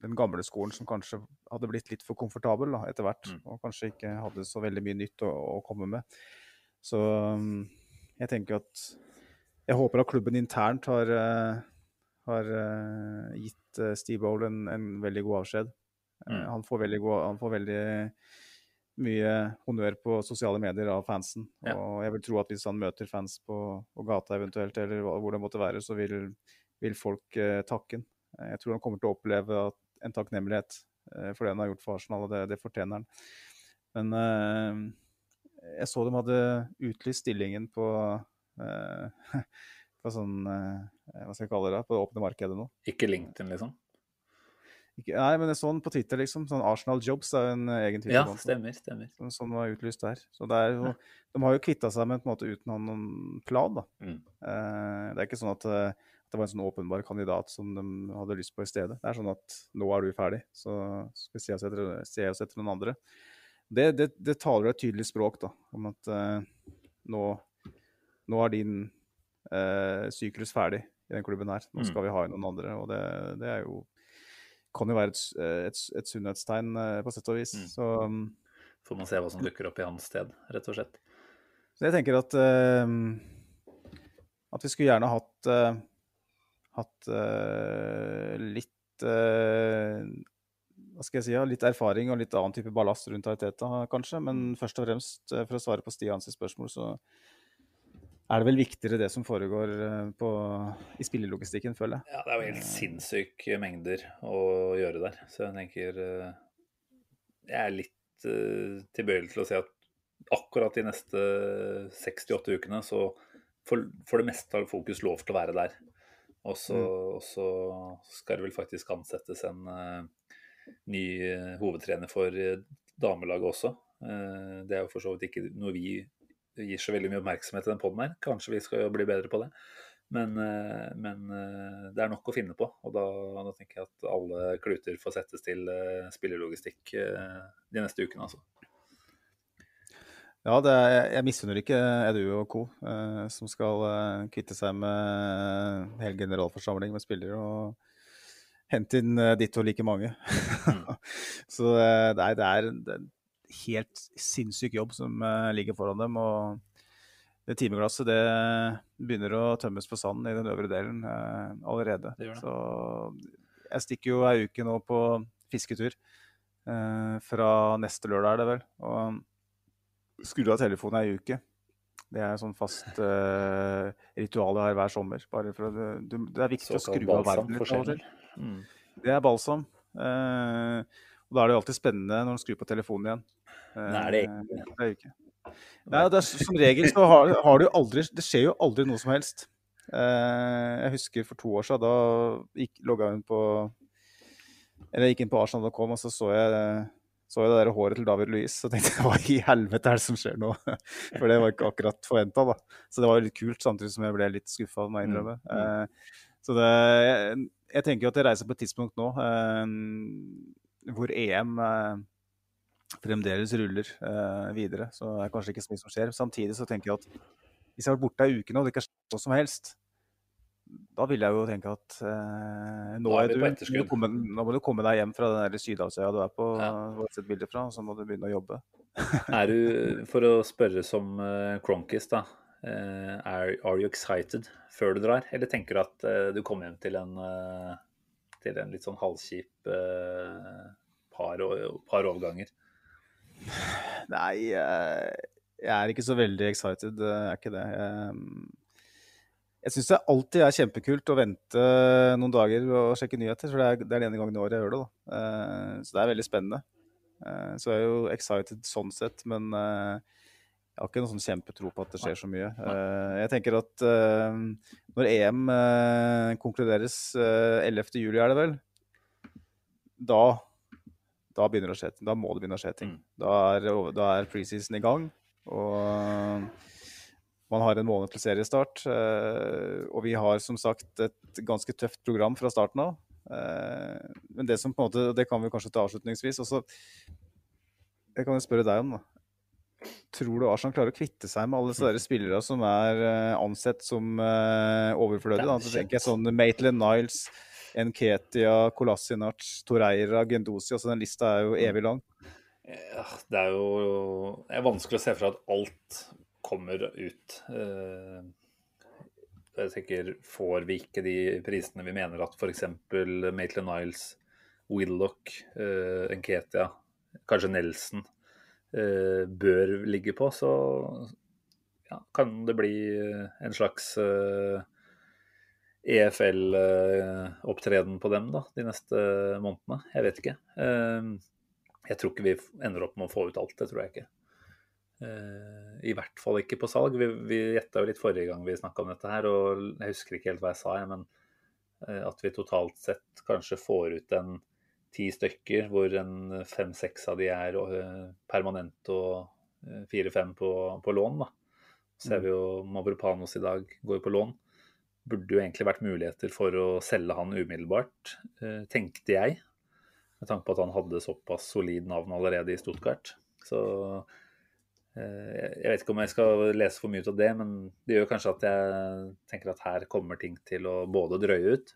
den gamle skolen som kanskje hadde blitt litt for komfortabel da, etter hvert, mm. og kanskje ikke hadde så veldig mye nytt å, å komme med. Så um, jeg tenker at jeg håper at klubben internt har, uh, har uh, gitt uh, Steve Bowl en, en, veldig god avskjed. Mm. Han får veldig, god, han får veldig mye honnør på sosiale medier av fansen. Ja. Og jeg vil tro at hvis han møter fans på, på gata eventuelt, eller hvor det måtte være, så vil, vil folk eh, takke han. Jeg tror han kommer til å oppleve en takknemlighet eh, for det han har gjort for Arsenal, og det, det fortjener han. Men eh, jeg så de hadde utlyst stillingen på, eh, på sånn eh, Hva skal jeg kalle det? På det åpne markedet nå. Ikke LinkedIn, liksom? Ikke, nei, men jeg så den på Twitter, liksom. Sånn Arsenal Jobs er jo en eh, egen Twitter. Ja, stemmer, stemmer. Sånn, sånn var utlyst der. Så er jo, De har jo kvitta seg med på en måte uten noen plan, da. Mm. Eh, det er ikke sånn at, at, eh, det var en sånn åpenbar kandidat som de hadde lyst på i stedet. Det er sånn at nå er du ferdig, så skal vi se oss etter, se oss etter noen andre. Det, det, det, taler et tydelig språk da, om at eh, nå, nå, er din eh, syklus ferdig i den klubben her. Nå mm. skal vi ha inn noen andre. og det, det er jo kan jo være et, et, et sunnhetstegn eh, på sett og vis. Mm. Så um, Får man se hva som dukker opp i hans sted, rett og slett. Så jeg tenker at uh, at vi skulle gjerne hatt uh, hatt uh, litt hva skal jeg si, litt erfaring og litt annen type ballast rundt Ariteta, kanskje. Men mm. først og fremst, for å svare på Stians spørsmål, så er det vel viktigere det som foregår eh, på, i spillelogistikken, føler jeg. Ja, det er jo helt sinnssyke mengder å gjøre der. Så jeg tenker eh, Jeg er litt uh, tilbøyelig til å si at akkurat de neste 68 ukene så for, for det meste har fokus lov til å være der. Og så, mm. skal det vel faktisk ansettes en uh, ny hovedtrener for damelaget også. Uh, det er jo for så vidt ikke noe vi gir så veldig mye oppmerksomhet til den poden her. Kanskje vi skal bli bedre på det. Men, eh, men, eh, det er nok å finne på. Og da, da, tenker jeg at alle kluter får settes til spillerlogistikk de neste ukene, altså. Ja, er, jeg misunner ikke Edu og co., eh, som skal eh, kvitte seg med hele generalforsamling med spillere og hente inn eh, ditt og like mange. Mm. Så det er, det er, er helt sinnssyk jobb som uh, ligger foran dem. og det timeglasset det begynner å tømmes på sanden i den øvre delen eh, allerede. Det det. Så jeg stikker jo ei uke nå på fisketur. Eh, fra neste lørdag er det vel. Og skrur av telefonen ei uke. Det er sånn fast eh, ritual jeg har hver sommer. Bare for å, det, det er viktig å skru av verden litt av og til. Mm. Det er balsam. Uh, og da er det jo alltid spennende når du skrur på telefonen igjen. Nei, det er ikke. Det er ikke. Nei, det er, som regel så har, har, du aldri Det skjer jo aldri noe som helst. Eh, jeg husker for to år siden, da logga hun på Eller jeg gikk inn på arsenal.com, og så så jeg, så jeg det der håret til David Louise. Og tenkte hva i helvete er det som skjer nå? For det var ikke akkurat forventa, da. Så det var litt kult, samtidig som jeg ble litt skuffa, må jeg innrømme. Mm. Eh, så det jeg, jeg tenker jo at jeg reiser på et tidspunkt nå eh, hvor EM fremdeles ruller uh, videre. Så det er kanskje ikke så mye som skjer. Samtidig så tenker jeg at hvis jeg har vært borte ei uke nå og det ikke har skjedd noe som helst, da vil jeg jo tenke at eh, nå, er du, du komme, nå, må du komme deg hjem fra den Sydhavsøya du er på, ja. og sett bilder fra, og så må du begynne å jobbe. er du, for å spørre som Cronkis, da. Are, are, you excited før du drar, eller tenker du at uh, du kommer hjem til en, til en litt sånn halvkjip par, par overganger? Nei, jeg er ikke så veldig excited. Jeg er ikke det. Jeg syns det alltid er kjempekult å vente noen dager og sjekke nyheter. For det er, det er den ene gangen i året jeg gjør det. da. Eh, så det er veldig spennende. Eh, så jeg er jo excited sånn sett, men eh, jeg har ikke noen sånn kjempetro på at det skjer så mye. Uh, jeg tenker at uh, når EM uh, konkluderes 11.7, er det vel, da, da, begynner det å skje, da må det begynne å skje ting. Mm. Da er, da er preseason i gang. Og man har en måned til seriestart. Og vi har som sagt et ganske tøft program fra starten av. Men det som på en måte, det kan vi kanskje ta avslutningsvis. Også, jeg kan jo spørre deg om, da. Tror du Arsenal klarer å kvitte seg med alle disse spillere som er uh, ansett som uh, overflødige? Da? Så tenker jeg sånn Maitland Niles, Nketia, Kolasinac, Toreira, Gendosi. Altså den lista er jo mm. evig lang. Ja, det er jo det er vanskelig å se for at alt kommer ut. Uh, jeg tenker, Får vi ikke de prisene vi mener at f.eks. Maitland Niles, Willoch, Nketia, kanskje Nelson Eh, bør ligge på, så ja, kan det bli eh, en slags EFL-opptreden eh, e på dem da, de neste månedene. Jeg vet ikke. Jeg tror ikke vi ender opp med å få ut alt, det tror jeg ikke. I hvert fall ikke på salg. Vi, vi gjetta jo litt forrige gang vi snakka om dette her, og jeg husker ikke helt hva jeg sa, men at vi totalt sett kanskje får ut en ti stykker, hvor en fem-seks av de er eh, permanente og eh, fire-fem på, på, lån. da. Ser mm. vi jo Mavropanos i dag går på lån. Burde jo egentlig vært muligheter for å selge han umiddelbart, eh, tenkte jeg. Med tanke på at han hadde såpass solid navn allerede i Stuttgart. Så jeg vet ikke om jeg skal lese for mye ut av det, men det gjør kanskje at jeg tenker at her kommer ting til å både drøye ut,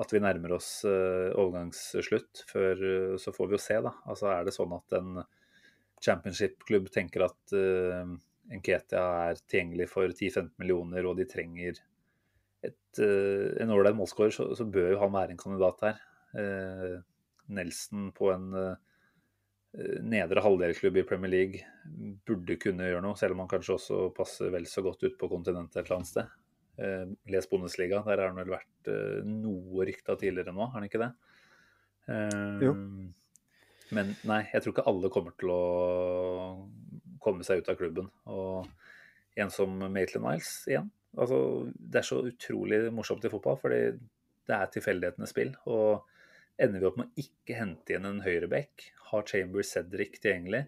at vi nærmer oss uh, overgangsslutt. Før uh, så får vi jo se, da. Altså er det sånn at en championship-klubb tenker at uh, Nketia er tilgjengelig for 10-15 millioner, og de trenger et, uh, en ålreit målskårer, så, så, bør jo han være en kandidat her. Nelson på en nedre halvdelklubb i Premier League burde kunne gjøre noe, selv om han kanskje også passer vel så godt ut på kontinentet et eller annet sted. Eh, les Bundesliga. Der har han vel vært eh, noe rykta tidligere nå, har han ikke det? Eh, jo. Men nei, jeg tror ikke alle kommer til å komme seg ut av klubben. Og en som Maitland Niles igjen. Altså, det er så utrolig morsomt i fotball, fordi det er tilfeldighetenes spill. Og ender vi opp med å ikke hente igjen en høyreback, har Chambers Cedric tilgjengelig,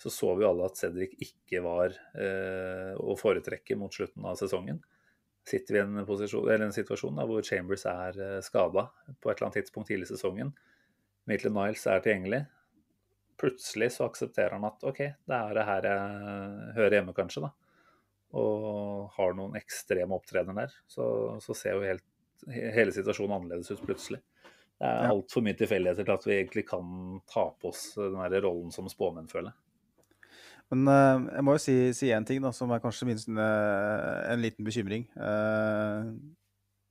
så så vi alle at Cedric ikke var eh, å foretrekke mot slutten av sesongen sitter vi i en, posisjon, en situasjon da, hvor Chambers er eh, skada på et eller annet tidspunkt tidlig i sesongen. Maitland Niles er tilgjengelig. Plutselig så aksepterer han at OK, det er det her jeg hører hjemme, kanskje. da. Og har noen ekstreme opptredener der. Så, så ser jo helt, hele situasjonen annerledes ut plutselig. Det er altfor mye tilfeldigheter til at vi egentlig kan ta på oss den der rollen som spåmenn, føler jeg. Men uh, jeg må jo si, si en ting da, som er kanskje minst en, eh, en liten bekymring uh,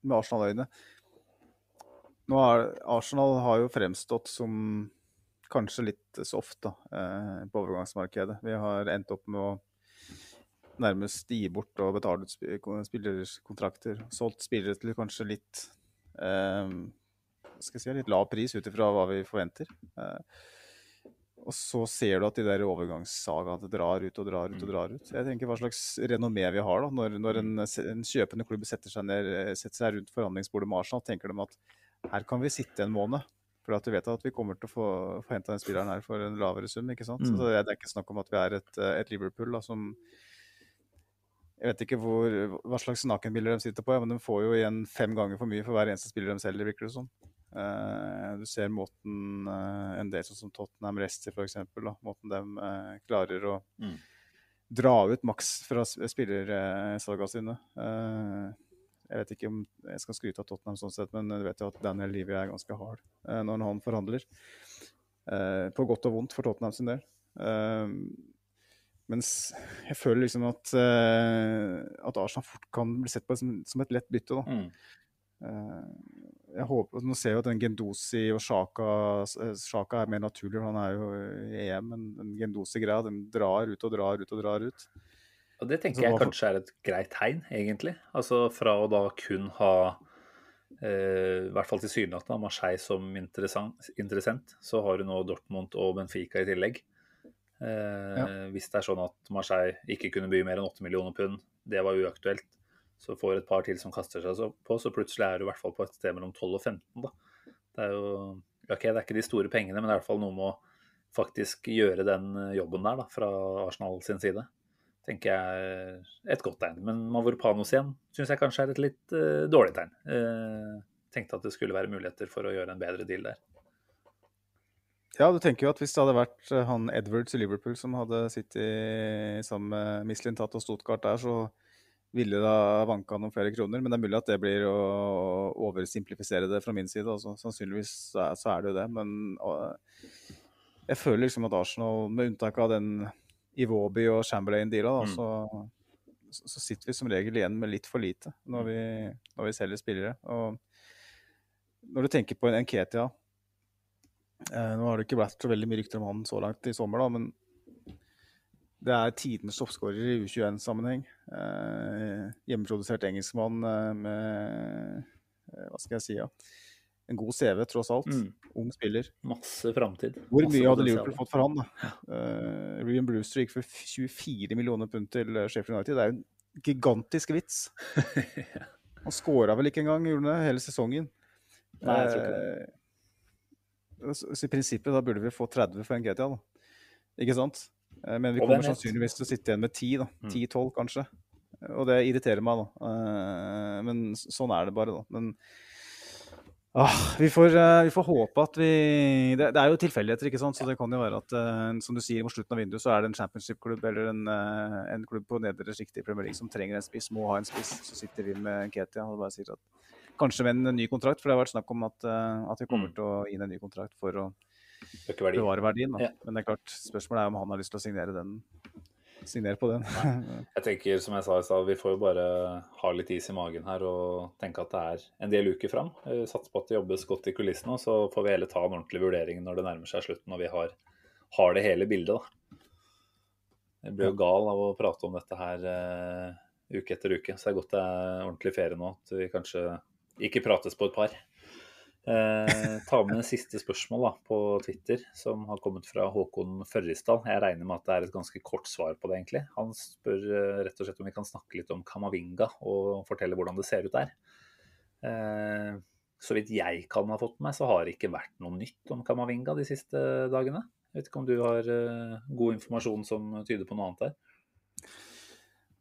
med Arsenal-øyne. Nå er, Arsenal har jo fremstått som kanskje litt soft da, uh, på overgangsmarkedet. Vi har endt opp med å nærmest gi bort og betale ut spillerkontrakter. Solgt spillere til kanskje litt si, litt lav pris ut ifra hva vi forventer. Uh, og så ser du at de der overgangssagaene drar ut og drar ut og mm. drar ut. Jeg tenker Hva slags renommé vi har da, når, når en, en, kjøpende klubb setter seg, ned, setter seg rundt forhandlingsbordet med Arsenal, tenker de at her kan vi sitte en måned. For at du vet at vi kommer til å få, få henta den spilleren her for en lavere sum. ikke sant? Mm. Så det, er ikke snakk om at vi er et, et Liverpool da, som Jeg vet ikke hvor, hva slags nakenbilder de sitter på, men de får jo igjen fem ganger for mye for hver eneste spiller de selger, virker det som. Sånn. Uh, du ser måten uh, en del sånn som Tottenham Leicester f.eks. Måten de uh, klarer å mm. dra ut maks fra spillersalgene sine. jeg vet ikke om jeg skal skryte av Tottenham sånn sett, men du vet jo at Daniel Levy er ganske hard når han forhandler. på godt og vondt for Tottenham sin del. mens jeg føler liksom at, at Arsenal fort kan bli sett på som, som et lett bytte. da. Mm jeg håper, Nå ser jeg jo at den Gendosi og Sjaka Sjaka er mer naturlig, han er jo i EM. Men den Gendosi-greia den drar ut og drar ut og drar ut. Og Det tenker jeg kanskje er et greit tegn, egentlig. Altså Fra å da kun ha eh, i hvert fall tilsynelatende Marseille som interessant, så har du nå Dortmund og Benfica i tillegg. Eh, Ja. Hvis det er sånn at Marseille ikke kunne by mer enn 8 millioner pund, det var uaktuelt, så får et par til som kaster seg på, så plutselig er du i hvert fall på et sted mellom 12 og 15. da. Det er jo OK, det er ikke de store pengene, men det er i hvert fall noe med å faktisk gjøre den eh, jobben der da, fra Arsenal sin side. tenker jeg et godt tegn. Men Mavropanos igjen syns jeg kanskje er et litt uh, dårlig tegn. Uh, tenkte at det skulle være muligheter for å gjøre en bedre deal der. Ja, du tenker jo at hvis det hadde vært han Edwards i Liverpool som hadde sittet sammen med Mislintat og Stotkart der, så ville da vanka noen flere kroner. Men det er mulig at det blir å oversimplifisere det fra min side. Altså. Sannsynligvis så er, så er det jo det. Men å, jeg føler liksom at Arsenal, med unntak av den Iwobi og Chamberlain-deala, Mm. så, så så sitter vi som regel igjen med litt for lite når vi, når vi selger spillere. Og når du tenker på en Nketia Eh, nå har det ikke vært så veldig mye rykter om han så langt i sommer, da, men det er tidenes toppskårer i U21-sammenheng. Eh, hjemmeprodusert engelskmann eh, med eh, Hva skal jeg si, ja. En god CV, tross alt. Mm. Ung spiller. Masse framtid. Hvor mye hadde. Liverpool fått for han? da? Uh, Rian Brewster gikk for 24 millioner pund til eh, Sheffield United. Det er jo en gigantisk vits. Han skåra vel ikke engang, gjorde han hele sesongen. Nei, jeg tror ikke det. Eh, så, så I prinsippet da burde vi få 30 for en GTA, da. Ikke sant? Eh, Men vi kommer vet? sannsynligvis til å sitte igjen med 10, da. Mm. 10-12 kanskje. Og det irriterer meg, da. Eh, Men sånn er det bare, da. Men ah, vi, får, eh, vi får håpe at vi det, det er jo tilfeldigheter, ikke sant. Så det kan jo være at, som du sier, mot slutten av vinduet så er det en championship-klubb eller en, en klubb på nedre sjikt i Premier League som trenger en spiss, må ha en spiss. Så sitter vi med Ketia og bare sier at Kanskje med en ny kontrakt, for det har vært snakk om at, at vi kommer Mm. til å gi en ny kontrakt for å. Bevare verdien. Ja. Men det er klart, spørsmålet er om han har lyst til å signere, den, signere på den. Jeg tenker, som jeg sa i stad, vi får jo bare ha litt is i magen her og tenke at det er en del uker fram. Eh, Satse på at det jobbes godt i kulissene, og så får vi heller ta en ordentlig vurdering når det nærmer seg slutten og vi har, har det hele bildet. da. Jeg blir jo gal av å prate om dette her uh, uke etter uke, så det er godt det er ordentlig ferie nå. At vi kanskje ikke prates på et par. Eh, ta med det siste spørsmål da, på Twitter, som har kommet fra Håkon Førrisdal. Jeg regner med at det er et ganske kort svar på det, egentlig. Han spør eh, rett og slett om vi kan snakke litt om Kamavinga og fortelle hvordan det ser ut der. Eh, så vidt jeg kan ha fått med meg, så har det ikke vært noe nytt om Kamavinga de siste dagene. Jeg vet ikke om du har eh, god informasjon som tyder på noe annet der?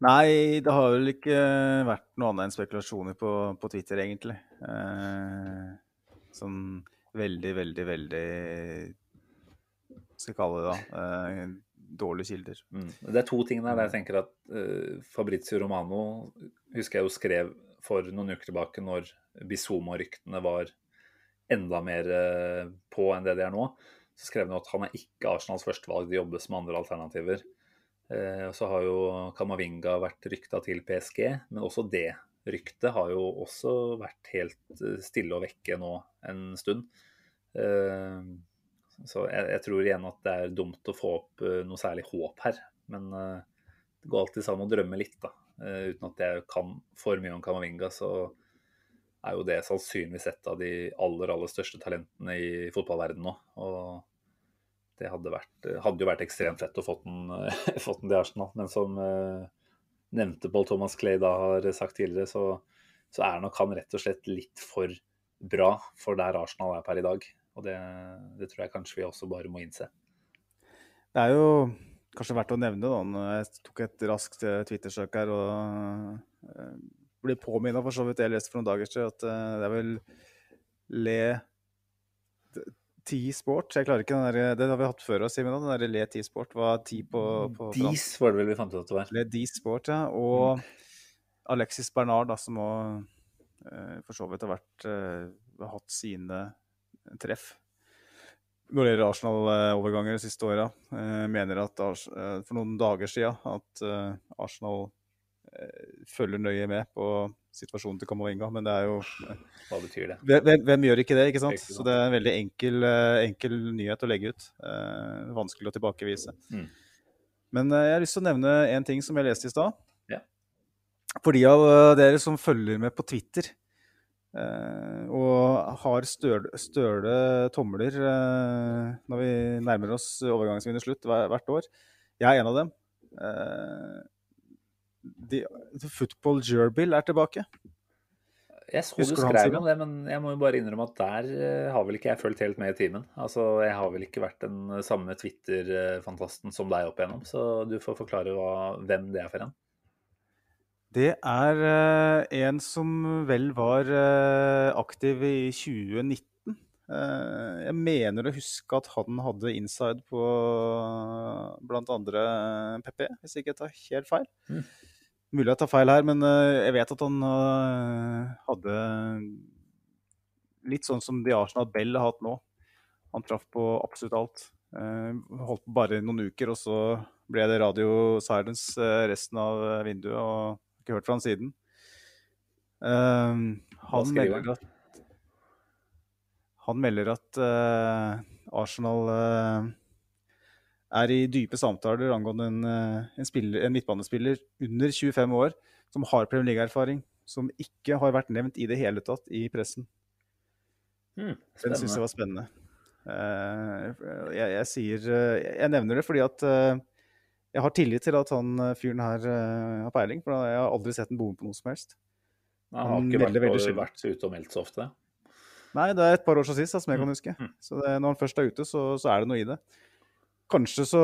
Nei, det har vel ikke vært noe annet enn spekulasjoner på, på Twitter, egentlig. Eh, sånn veldig, veldig, veldig Skal jeg kalle det da eh, dårlige kilder. Mm. Det er to ting der jeg tenker at eh, Fabrizio Romano husker jeg jo skrev for noen uker tilbake når Bizoma-ryktene var enda mer eh, på enn det de er nå. Så skrev han at han er ikke Arsenals førstevalg, det jobbes med andre alternativer. Eh, så har jo Kamavinga vært rykta til PSG, men også det ryktet har jo også vært helt eh, stille og vekke nå en stund. Eh, så jeg, jeg tror igjen at det er dumt å få opp eh, noe særlig håp her. Men det går alltid an å drømme litt, da. Uten at jeg kan for mye om Kamavinga, så er jo det sannsynligvis et av de aller, aller største talentene i fotballverdenen nå. Og det hadde, vært, hadde jo vært ekstremt fett å få den, fått den til Arsenal. Men som nevnte Paul Thomas Clay da har sagt tidligere, så, så er nok han rett og slett litt for bra for der Arsenal er per i dag. Og det, det tror jeg kanskje vi også bare må innse. Det er jo kanskje verdt å nevne, da, når jeg tok et raskt eh, Twitter-søk her og eh, ble påminnet for så vidt jeg leste for noen dager siden, at eh, det er vel Le T-sport. Jeg klarer ikke den der, Det har vi hatt før oss, Simen. Den der Le T-sport var ti på, på. Dis var det vel vi fant ut at det var. Le D-sport, ja. Og Alexis Bernard, da, som òg eh, for så vidt har vært, eh, hatt sine treff når det gjelder Arsenal-overganger de siste åra. Eh, mener at for noen dager siden at Arsenal følger nøye med på situasjonen til Kamavinga, men det er jo Hva betyr det? hvem, hvem- gjør ikke det, ikke sant? Så det er en veldig enkel, eh, enkel nyhet å legge ut. Eh, vanskelig å tilbakevise. Mm. Men eh, jeg har lyst til å nevne en ting som jeg leste i stad. Ja. For de av eh, dere som følger med på Twitter, eh, og har støle, støle tomler eh, når vi nærmer oss overgangsvinner slutt hvert år. Jeg er en av dem. Eh, de, football Gerbil er tilbake. Jeg så Husker du skrev om det, men jeg må jo bare innrømme at der eh, har vel ikke jeg fulgt helt med i timen. Altså, Jeg har vel ikke vært den samme Twitter-fantasten som deg opp igjennom, så du får forklare hva, hvem det er for en. Det er eh, en som vel var eh, aktiv i 2019. Eh, jeg mener å huske at han hadde inside på blant andre PP, hvis ikke jeg tar helt feil. Mm. Mulig jeg tar feil her, men eh, jeg vet at han eh, hadde litt sånn som de Arsenal Bell har hatt nå. Han traff på absolutt alt. Eh, holdt på bare noen uker, og så ble det radio silence resten av vinduet. og ikke hørt fra han siden. Han, melder at, han melder at Arsenal er i dype samtaler angående en, eh, en, spiller, en midtbanespiller under 25 år som har Premier League-erfaring, som ikke har vært nevnt i det hele tatt i pressen. Mm, Den syns jeg var spennende. Eh, jeg, jeg sier eh, Jeg nevner det fordi at jeg har tillit til at han fyren her har peiling, for jeg har aldri sett en bomme på noe som helst. Han har ikke veldig vært, vært ute og meldt så ofte. Nei, det er et par år siden sist, som jeg kan Mm. huske. Mm. Så det, når han først er ute, så, så er det noe i det. Kanskje så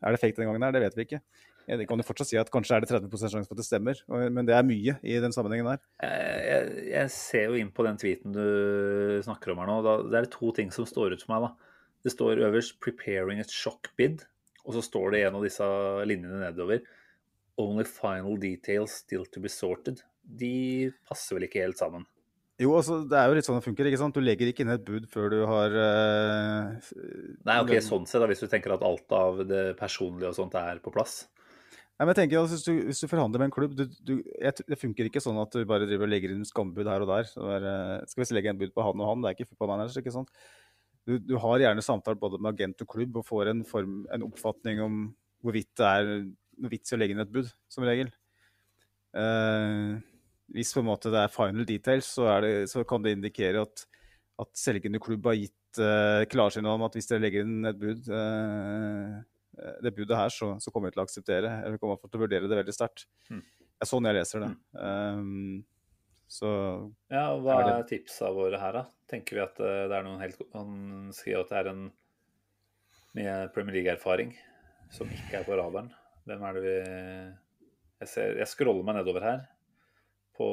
er det fake den gangen her, det vet vi ikke. Jeg kan jo fortsatt si at kanskje er det 30 sjanse for at det stemmer, men det er mye i den sammenhengen her. Jeg, jeg, jeg ser jo inn på den tweeten du snakker om her nå. Det er to ting som står ut for meg. da. Det står øverst 'preparing a shock bid', og så står det en av disse linjene nedover 'only final details still to be sorted'. De passer vel ikke helt sammen. Jo, altså, det er jo litt sånn det funker, ikke sant? Du legger ikke inn et bud før du har uh, Nei, ok, sånn sett, da, hvis du tenker at alt av det personlige og sånt er på plass. Nei, men jeg tenker altså, hvis, du, hvis du forhandler med en klubb du, du, jeg, Det funker ikke sånn at du bare driver og legger inn skambud her og der. Så er, uh, skal vi legge en bud på han og han? Det er ikke footballmanager, ikke sant? Du, du har gjerne samtale både med agent og klubb og får en, form, en oppfatning om hvorvidt det er noe vits i å legge inn et bud, som regel. Eh, hvis på en måte det er final details, så, er det, så kan det indikere at, at selgende klubb har gitt uh, klarsignal om at hvis dere legger inn et bud, uh, det budet her, så, så kommer vi til å akseptere, eller kommer til å vurdere det veldig sterkt. Mm. Det er sånn jeg leser det. Um, så Ja, og Hva Er tipsa våre her, da? Tenker vi at eh, det er noen helt Han skriver at det er en med Premier League-erfaring som ikke er på radaren. Hvem er det vi Jeg, ser, jeg scroller meg nedover her på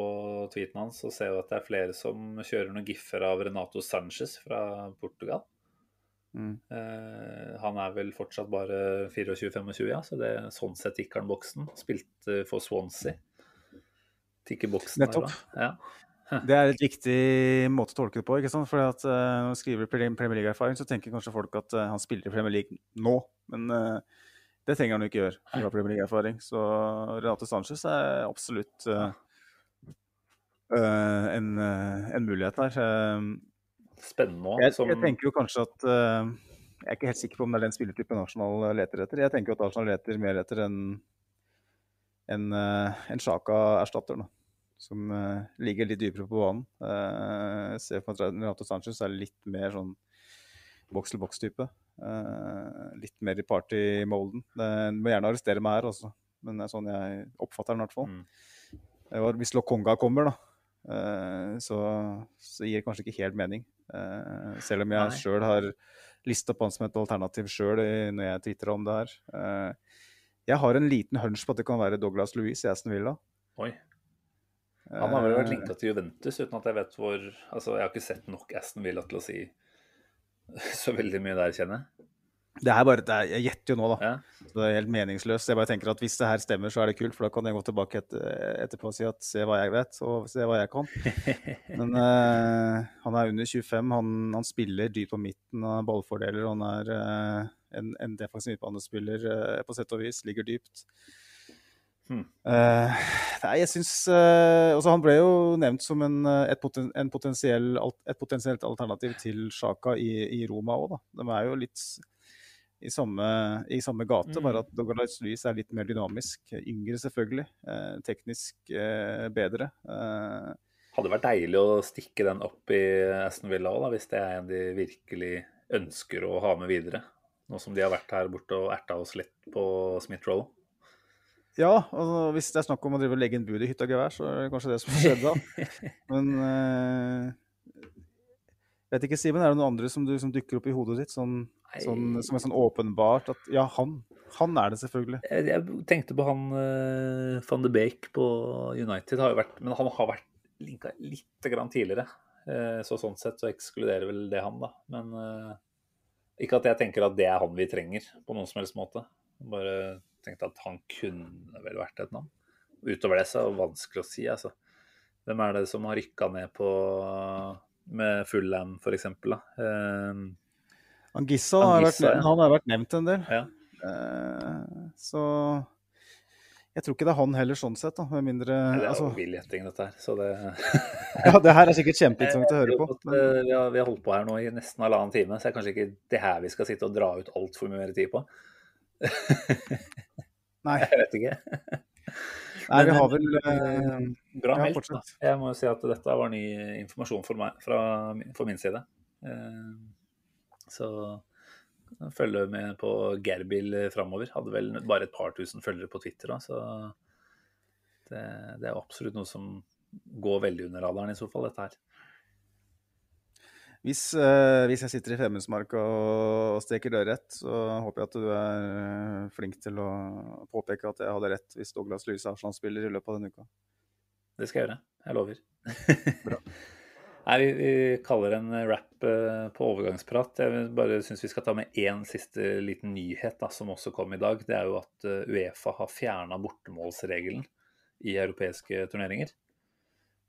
tweeten hans og ser jo at det er flere som kjører noen giffer av Renato Sanchez fra Portugal. mm. Eh, han er vel fortsatt bare 24-25, ja, så det, sånn sett gikk han boksen. Spilte for Swansea. Tikker boksen Nettopp. Ja. Det er et viktig måte å tolke det på. ikke sant? For at, uh, når du skriver Premier League-erfaring, så tenker kanskje folk at uh, han spiller i Premier League nå. Men det trenger han jo ikke gjøre. Han har Premier League-erfaring. Så Renate Sanchez er absolutt en, eh, en mulighet der. Eh, Spennende òg. Jeg, som jeg tenker jo kanskje at eh, Jeg er ikke helt sikker på om det er den spillertypen Arsenal leter etter. Jeg tenker jo at Arsenal leter mer etter en en, uh, en Sjaka-erstatter, da. Som uh, ligger litt dypere på banen. Uh, ser for meg at Renato Sanchez er litt mer sånn boks-til-boks-type. Uh, litt mer i party-molden. Du må gjerne arrestere meg her, også. Men det er sånn jeg oppfatter den i hvert fall. Mm. Hvis Lokonga kommer, da, eh, så, så gir det kanskje ikke helt mening. Eh, selv om jeg sjøl har lista opp han som et alternativ sjøl når jeg tvitrer om det her. Eh, jeg har en liten hunch på at det kan være Douglas Louis i Aston Villa. Oi. Han har vel vært Eh, linka til Juventus, uten at jeg vet hvor Altså, jeg har ikke sett nok Aston Villa til å si så veldig mye der, kjenner jeg. Det er bare, det er, Jeg gjetter jo nå, da. Ja. Det er helt meningsløst. Jeg bare tenker at Hvis det her stemmer, så er det kult, for da kan jeg gå tilbake et, etterpå og si at se hva jeg vet, og se hva jeg kan. Men uh, han er under 25, han, han spiller dypt på midten, han har ballfordeler, han er uh, en, en defensiv midtbanespiller uh, på sett og vis, ligger dypt. Hmm. Uh, nei, jeg syns uh, Han ble jo nevnt som en, et, poten, en potensiell, et potensielt alternativ til Sjaka i, i Roma òg, da. De er jo litt i samme, i samme gate, bare at Douglas Lys er litt mer dynamisk. Yngre, selvfølgelig. Eh, teknisk eh, bedre. Eh, hadde vært deilig å stikke den opp i Aston Villa òg, hvis det er en de virkelig ønsker å ha med videre. Nå som de har vært her borte og erta oss litt på Smith Roll. Ja, altså, hvis det er snakk om å drive og legge inn bud i hytta og gevær, så er det kanskje det som skjedde da. Men eh, vet ikke, Simen, er det noen andre som, du, som dukker opp i hodet ditt? Sånn, sånn, som er sånn åpenbart at ja, han, han er det selvfølgelig. Jeg, jeg tenkte på han uh, van de Beek på United, har jo vært, men han har vært linka litt grann tidligere. Uh, så sånn sett så ekskluderer vel det han, da. Men uh, ikke at jeg tenker at det er han vi trenger på noen som helst måte. Bare tenkte at han kunne vel vært et navn. Utover det så er det vanskelig å si, altså. Hvem er det som har rykka ned på med Fulham, f.eks.? Uh, Angissa har, vært, ja. han har vært nevnt en del. Ja. Uh, så jeg tror ikke det er han heller, sånn sett. da, med mindre... Det er jo altså, vill gjetting, dette her. Så det Ja, det her er sikkert kjempeinteressant å høre på. Men... Vi, har, vi har holdt på her nå i nesten halvannen time, så det er kanskje ikke det her vi skal sitte og dra ut altfor mye mer tid på. Nei. Jeg vet ikke. Nei, vi har vel eh, Bra ja, meldt. da. Jeg må jo si at dette var ny informasjon for meg fra for min side. Eh, Så følge med på Gerbil framover. Hadde vel bare et par tusen følgere på Twitter da, så det, det er absolutt noe som går veldig under radaren i så fall, dette her. Hvis, uh, hvis jeg sitter i Femundsmark og steker dørrett, så håper jeg at du er eh, flink til å påpeke at jeg hadde rett hvis Douglas Louise er Arsenal-spiller i løpet av denne uka. Det skal jeg gjøre. Jeg lover. Bra. Nei, vi, vi kaller en rap uh, på overgangsprat. Jeg bare synes vi skal ta med én siste liten nyhet da, som også kom i dag. Det er jo at uh, Uefa har fjerna bortemålsregelen i europeiske turneringer.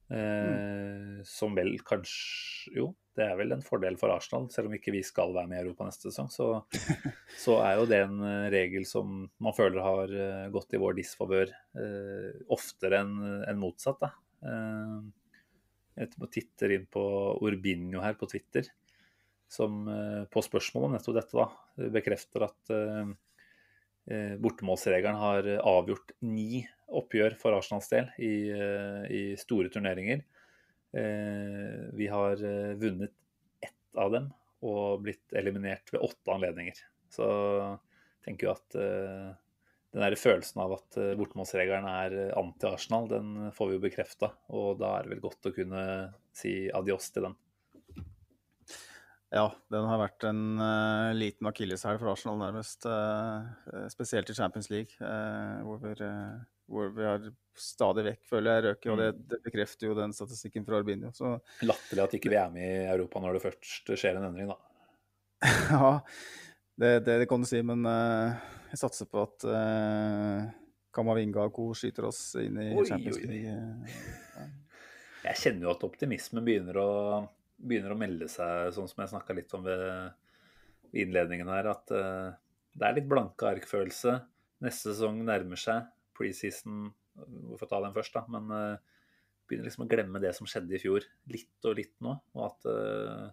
Mm. Som vel kanskje Jo, det er vel en fordel for Arsenal, selv om ikke vi skal være med i Europa neste sesong. Så, så er jo det en eh, regel som man føler har eh, gått i vår disfavør eh, oftere enn en motsatt. Da. Eh, jeg titter inn på Urbinho her på Twitter, som eh, på spørsmål om nettopp dette da, bekrefter at eh, eh, bortemålsregelen har avgjort ni oppgjør for Arsenals del i, i store turneringer. Eh, Vi har eh, vunnet ett av dem og blitt eliminert ved åtte anledninger. Så jeg tenker jo at eh, den der følelsen av at bortemålsregelen er anti-Arsenal, den får vi jo bekrefta. Og da er det vel godt å kunne si adios til den. Ja, den har vært en uh, liten akilleshæl for Arsenal, nærmest. Uh, spesielt i Champions League, uh, hvor, eh, hvor vi har stadig vekk, føler jeg, røket. Og det, det bekrefter jo den statistikken fra Arbinio. Så Latterlig at ikke vi er med i Europa når det først skjer en endring, da. ja, det, det, det kan du si, men uh, jeg satser på at uh, Kamavinga og co. skyter oss inn i Oi, Champions oi, oi. League. Jeg kjenner jo at optimismen begynner å, begynner å melde seg, sånn som jeg snakka litt om ved, ved innledningen her, at uh, det er litt blanke ark-følelse. Neste sesong nærmer seg. Preseason, vi får ta den først, da. Men uh, begynner liksom å glemme det som skjedde i fjor. Litt og litt nå. Og at uh,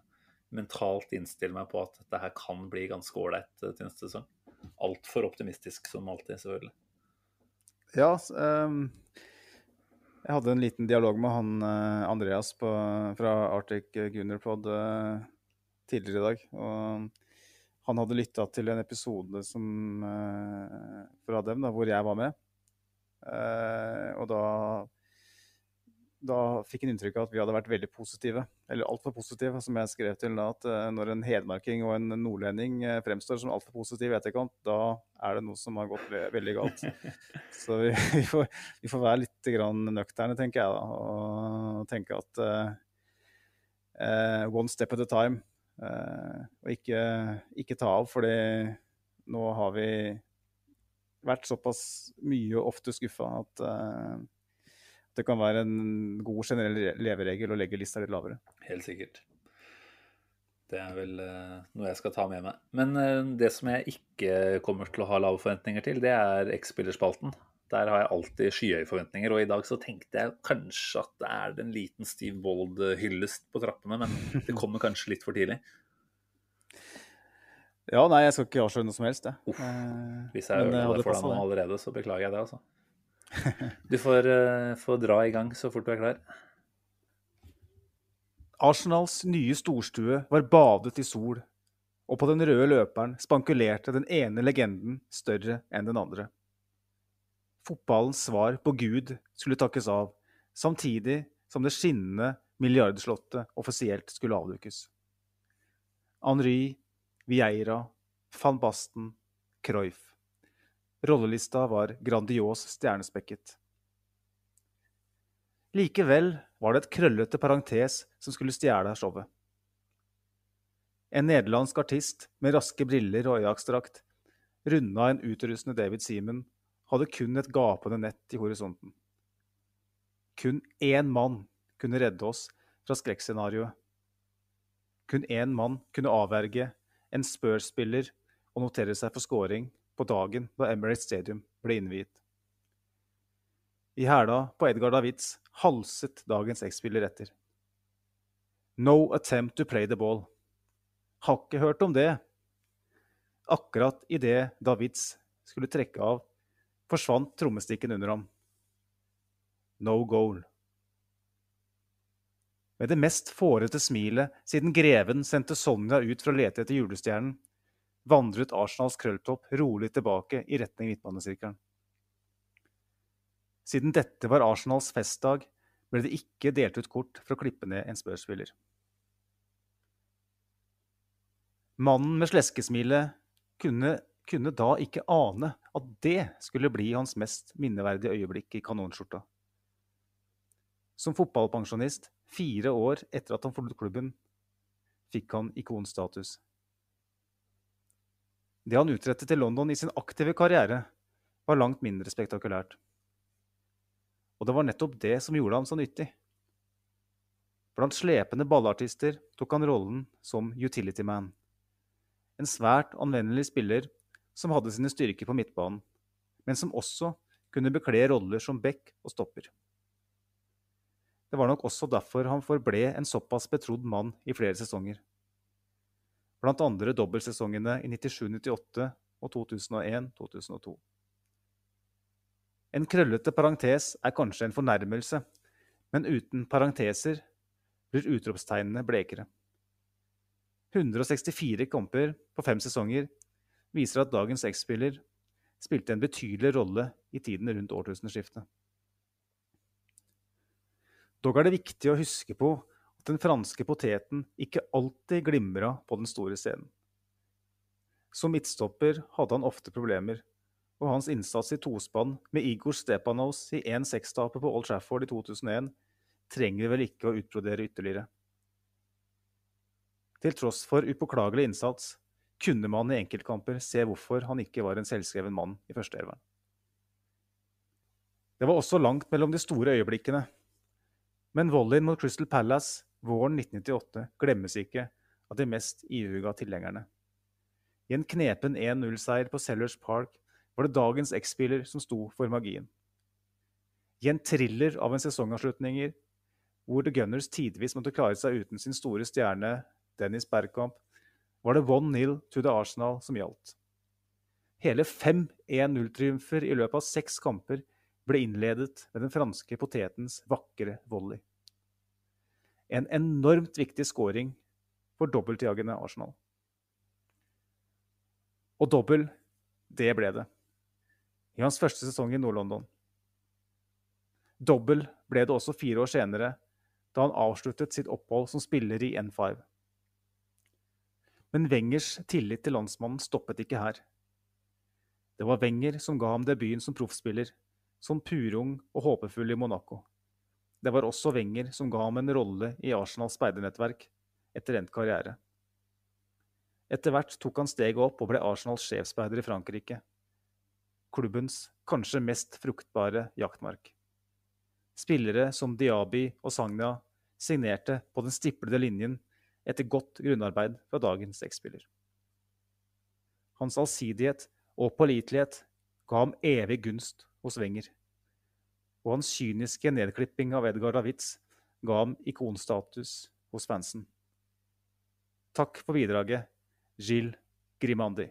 mentalt innstiller meg på at dette her kan bli ganske ålreit eh, til neste sesong. Altfor optimistisk som alltid, selvfølgelig. Ja, ehm, jeg hadde en liten dialog med han uh, Andreas på, fra Arctic Gunnerpod uh, tidligere i dag. Og han hadde lytta til en episode som, uh, fra dem da, hvor jeg var med. Eh, og da, da fikk han inntrykk av at vi hadde vært veldig positive. Eller altfor positive, som jeg skrev til da. At eh, når en hedmarking og en nordlending eh, fremstår som altfor positiv i etterkant, da er det noe som har gått ve veldig galt. Så vi, vi, får, vi får være litt grann nøkterne, tenker jeg da. Og tenke at eh, one step at a time. Uh, og ikke, ikke ta av, fordi nå har vi vært såpass mye og ofte skuffa at uh, det kan være en god generell leveregel å legge lista litt lavere. Helt sikkert. Det er vel uh, noe jeg skal ta med meg. Men uh, det som jeg ikke kommer til å ha lave forventninger til, det er X-spillerspalten. Der har jeg alltid skyhøye forventninger, og i dag så tenkte jeg kanskje at det er en liten Steve Bold-hyllest på trappene, men det kommer kanskje litt for tidlig. Ja, nei, jeg skal ikke avsløre noe som helst, jeg. Uff, Eh, Hvis jeg ødela eh, det for deg nå allerede, så beklager jeg det, altså. Du får, eh, får dra i gang så fort du er klar. Arsenals nye storstue var badet i sol, og på den røde løperen spankulerte den ene legenden større enn den andre. Fotballens svar på Gud skulle takkes av, samtidig som det skinnende milliardslottet offisielt skulle avdukes. Henri, Vieira, van Basten, Cruyff. Rollelista var grandios stjernespekket. Likevel var det et krøllete parentes som skulle stjele showet. En nederlandsk artist med raske briller og øyeakstrakt runda en utrustende David Seaman hadde kun et gapende nett i horisonten. Kun én mann kunne redde oss fra skrekkscenarioet. Kun én mann kunne avverge en Spurs-spiller og notere seg for scoring på dagen da Emirates Stadium ble innviet. I hæla på Edgar Davids halset dagens X-spiller etter. No attempt to play the ball. Har ikke hørt om det. Akkurat idet Davids skulle trekke av, forsvant trommestikken under ham. No goal. Med det mest fårete smilet siden greven sendte Sonja ut for å lete etter julestjernen, vandret Arsenals krølltopp rolig tilbake i retning midtbanesirkelen. Siden dette var Arsenals festdag, ble det ikke delt ut kort for å klippe ned en spørsspiller. Mannen med sleskesmilet kunne, kunne da ikke ane at det skulle bli hans mest minneverdige øyeblikk i kanonskjorta. Som fotballpensjonist fire år etter at han forlot klubben, fikk han ikonstatus. Det han utrettet i London i sin aktive karriere, var langt mindre spektakulært. Og det var nettopp det som gjorde ham så nyttig. Blant slepende ballartister tok han rollen som utility man. En svært anvendelig spiller som hadde sine styrker på midtbanen, men som også kunne bekle roller som back og stopper. Det var nok også derfor han forble en såpass betrodd mann i flere sesonger. Blant andre dobbeltsesongene i 97-98 og 2001-2002. En krøllete parentes er kanskje en fornærmelse, men uten parenteser blir utropstegnene blekere. 164 kamper på fem sesonger viser at dagens X-spiller spilte en betydelig rolle i tiden rundt årtusenskiftet. Dog er det viktig å huske på at den franske poteten ikke alltid glimra på den store scenen. Som midtstopper hadde han ofte problemer, og hans innsats i tospann med Igor Stepanos i 1-6-tapet på Old Trafford i 2001 trenger vi vel ikke å utbrodere ytterligere. Til tross for upåklagelig innsats kunne man i enkeltkamper se hvorfor han ikke var en selvskreven mann i førsteelveren. Det var også langt mellom de store øyeblikkene, men volleyen mot Crystal Palace våren 1998 glemmes ikke av de mest ihuga tilhengerne. I en knepen 1-0-seier på Sellers Park var det dagens X-spiller som sto for magien. I en thriller av en sesongavslutninger hvor The Gunners tidvis måtte klare seg uten sin store stjerne Dennis Bergkamp, var det 1-0 to the Arsenal som gjaldt. Hele fem 1-0-triumfer i løpet av seks kamper ble innledet med den franske potetens vakre volley. En enormt viktig scoring for dobbeltjagende Arsenal. Og dobbel, det ble det. I hans første sesong i Nord-London. Dobbel ble det også fire år senere, da han avsluttet sitt opphold som spiller i N5. Men Wengers tillit til landsmannen stoppet ikke her. Det var Wenger som ga ham debuten som proffspiller som purung og håpefull i Monaco. Det var også Wenger som ga ham en rolle i Arsenals speidernettverk etter endt karriere. Etter hvert tok han steget opp og ble Arsenals sjefsspeider i Frankrike. Klubbens kanskje mest fruktbare jaktmark. Spillere som Diaby og Sagna signerte på den stiplede linjen etter godt grunnarbeid fra dagens X-spiller. Hans allsidighet og pålitelighet ga ham evig gunst hos Wenger. Og hans kyniske nedklipping av Edgar Davids ga ham ikonstatus hos fansen. Takk for bidraget, Gilles Grimandi.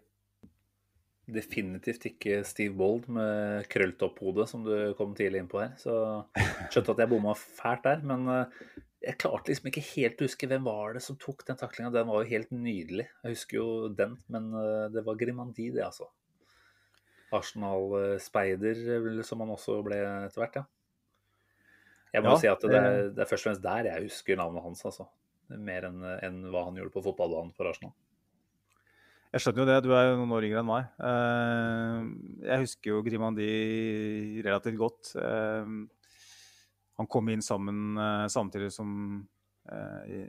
definitivt ikke Steve Bold med krølt opp hode, som du kom tidlig inn på her. Så skjønte at jeg bomma fælt der. Men eh, jeg klarte liksom ikke helt å huske hvem var det som tok den taklinga. Den var jo helt nydelig. Jeg husker jo den, men eh, det var Grimandi, det, altså. Arsenal-speider, som han også ble etter hvert, ja. Jeg må Ja, si at det er, eh. det er først og fremst der jeg husker navnet hans, altså. Mer enn en hva han gjorde på fotballbanen for Arsenal. Jeg skjønner jo det, du er jo noen år yngre enn meg. Eh, Jeg husker jo Grimandi relativt godt. Eh, Han kom inn sammen samtidig som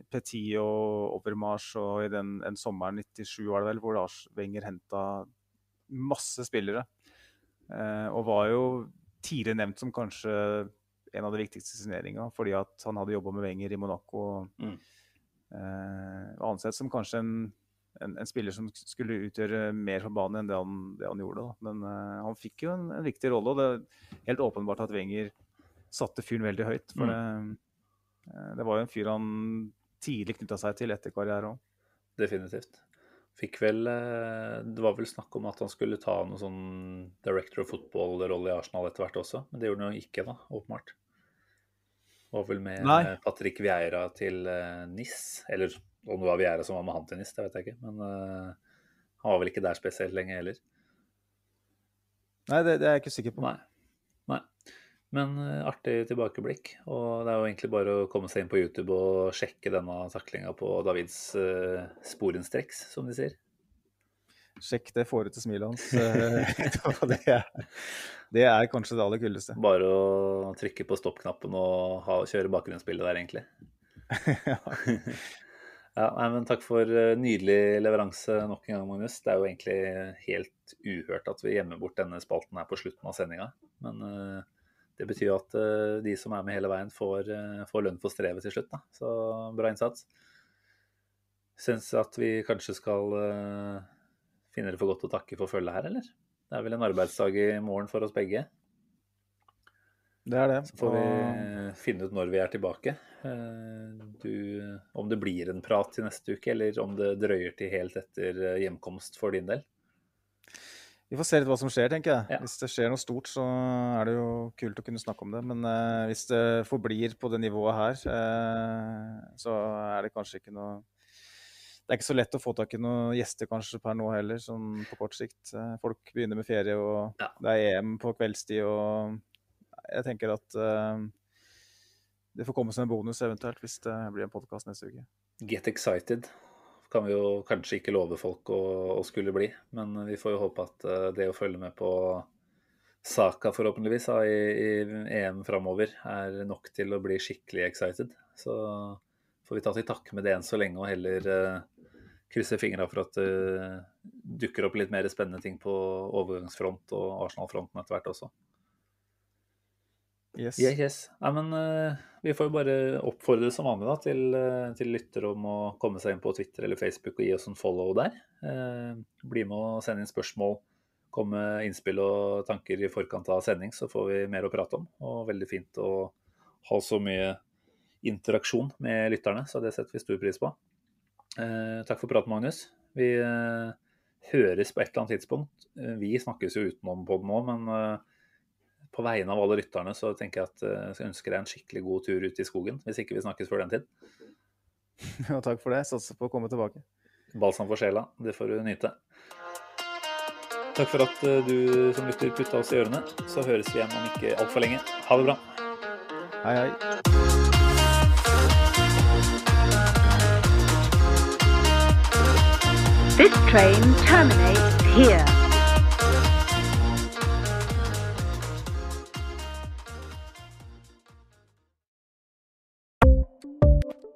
Petit og Overmars og i den en sommeren 97 var det vel, hvor Lars Wenger henta masse spillere. Eh, Og var jo tidligere nevnt som kanskje en av de viktigste signeringene, fordi at han hadde jobba med Wenger i Monaco. Mm. Eh, ansett som kanskje en en, en spiller som skulle utgjøre mer for banen enn det han, det han gjorde. Da. Men eh, han fikk jo en, en viktig rolle, og det er helt åpenbart at Wenger satte fyren veldig høyt. For det, eh, det var jo en fyr han tidlig knytta seg til etter karriere òg. Definitivt. Fikk vel eh, Det var vel snakk om at han skulle ta noe sånn director of football-rolle i Arsenal etter hvert også, men det gjorde han jo ikke, da, åpenbart. Var vel med Nei. eh, Patrick Vieira til eh, NIS, eller om det var Vieira som var med han til NIS, det vet jeg ikke. Men uh, han var vel ikke der spesielt lenge heller. Nei, det, det er jeg ikke sikker på. Nei. Nei. Men eh, artig tilbakeblikk. Og det er jo egentlig bare å komme seg inn på YouTube og sjekke denne taklinga på Davids uh, sporenstreks, som de sier. Sjekk det fårete smilet hans. eh, det, er, det er kanskje det aller kuleste. Bare å trykke på stopp-knappen og ha, kjøre bakgrunnsbildet der, egentlig. Ja, nei, men Takk for nydelig leveranse nok en gang, Magnus. Det er jo egentlig helt uhørt at vi gjemmer bort denne spalten her på slutten av sendinga. Men eh, det betyr jo at eh, de som er med hele veien, får, eh, får lønn for strevet til slutt. Da. Så bra innsats. Syns at vi kanskje skal eh, finne det for godt å takke for følget her, eller? Det er vel en arbeidsdag i morgen for oss begge. Det er det. Så får vi Og finne ut når vi er tilbake. Du, om det blir en prat til neste uke, eller om det drøyer til helt etter hjemkomst for din del. Vi får se litt hva som skjer, tenker jeg. Ja. Hvis det skjer noe stort, så er det jo kult å kunne snakke om det. Men eh, hvis det forblir på det nivået her, eh, så er det kanskje ikke noe Det er ikke så lett å få tak i noen gjester kanskje per nå heller, sånn på kort sikt. Eh, folk begynner med ferie, og Ja. det er EM på kveldstid, og jeg tenker at eh, det får komme som en bonus eventuelt hvis det blir en podkast neste uke. Get excited kan vi jo kanskje ikke love folk å, å skulle bli, men vi får jo håpe at eh, det å følge med på Saka forhåpentligvis da, i, i EM framover er nok til å bli skikkelig excited. Så får vi ta til takke med det enn så lenge og heller uh, krysse fingra for at det dukker opp litt mer spennende ting på overgangsfront og Arsenal-fronten etter hvert også. Yes. Yes, yes. Nei, men uh, vi får jo bare oppfordre som vanlig da, til, uh, til lyttere om å komme seg inn på Twitter eller Facebook og gi oss en follow der. Uh, bli med og sende inn spørsmål, komme med innspill og tanker i forkant av sending, så får vi mer å prate om. Og veldig fint å ha så mye interaksjon med lytterne, så det setter vi stor pris på. Takk for praten, Magnus. Vi høres på et eller annet tidspunkt. Vi snakkes jo utenom på den nå, men på vegne av alle lytterne så tenker jeg at eh, jeg ønsker deg en skikkelig god tur ut i skogen, hvis ikke vi snakkes før den tid. Ja, takk for det. Satser på å komme tilbake. Balsam for sjela, det får du nyte. Takk for at eh, du som lytter putta oss i ørene. Så høres vi igjen om ikke altfor lenge. Ha det bra. Hei, hei. This train terminates here.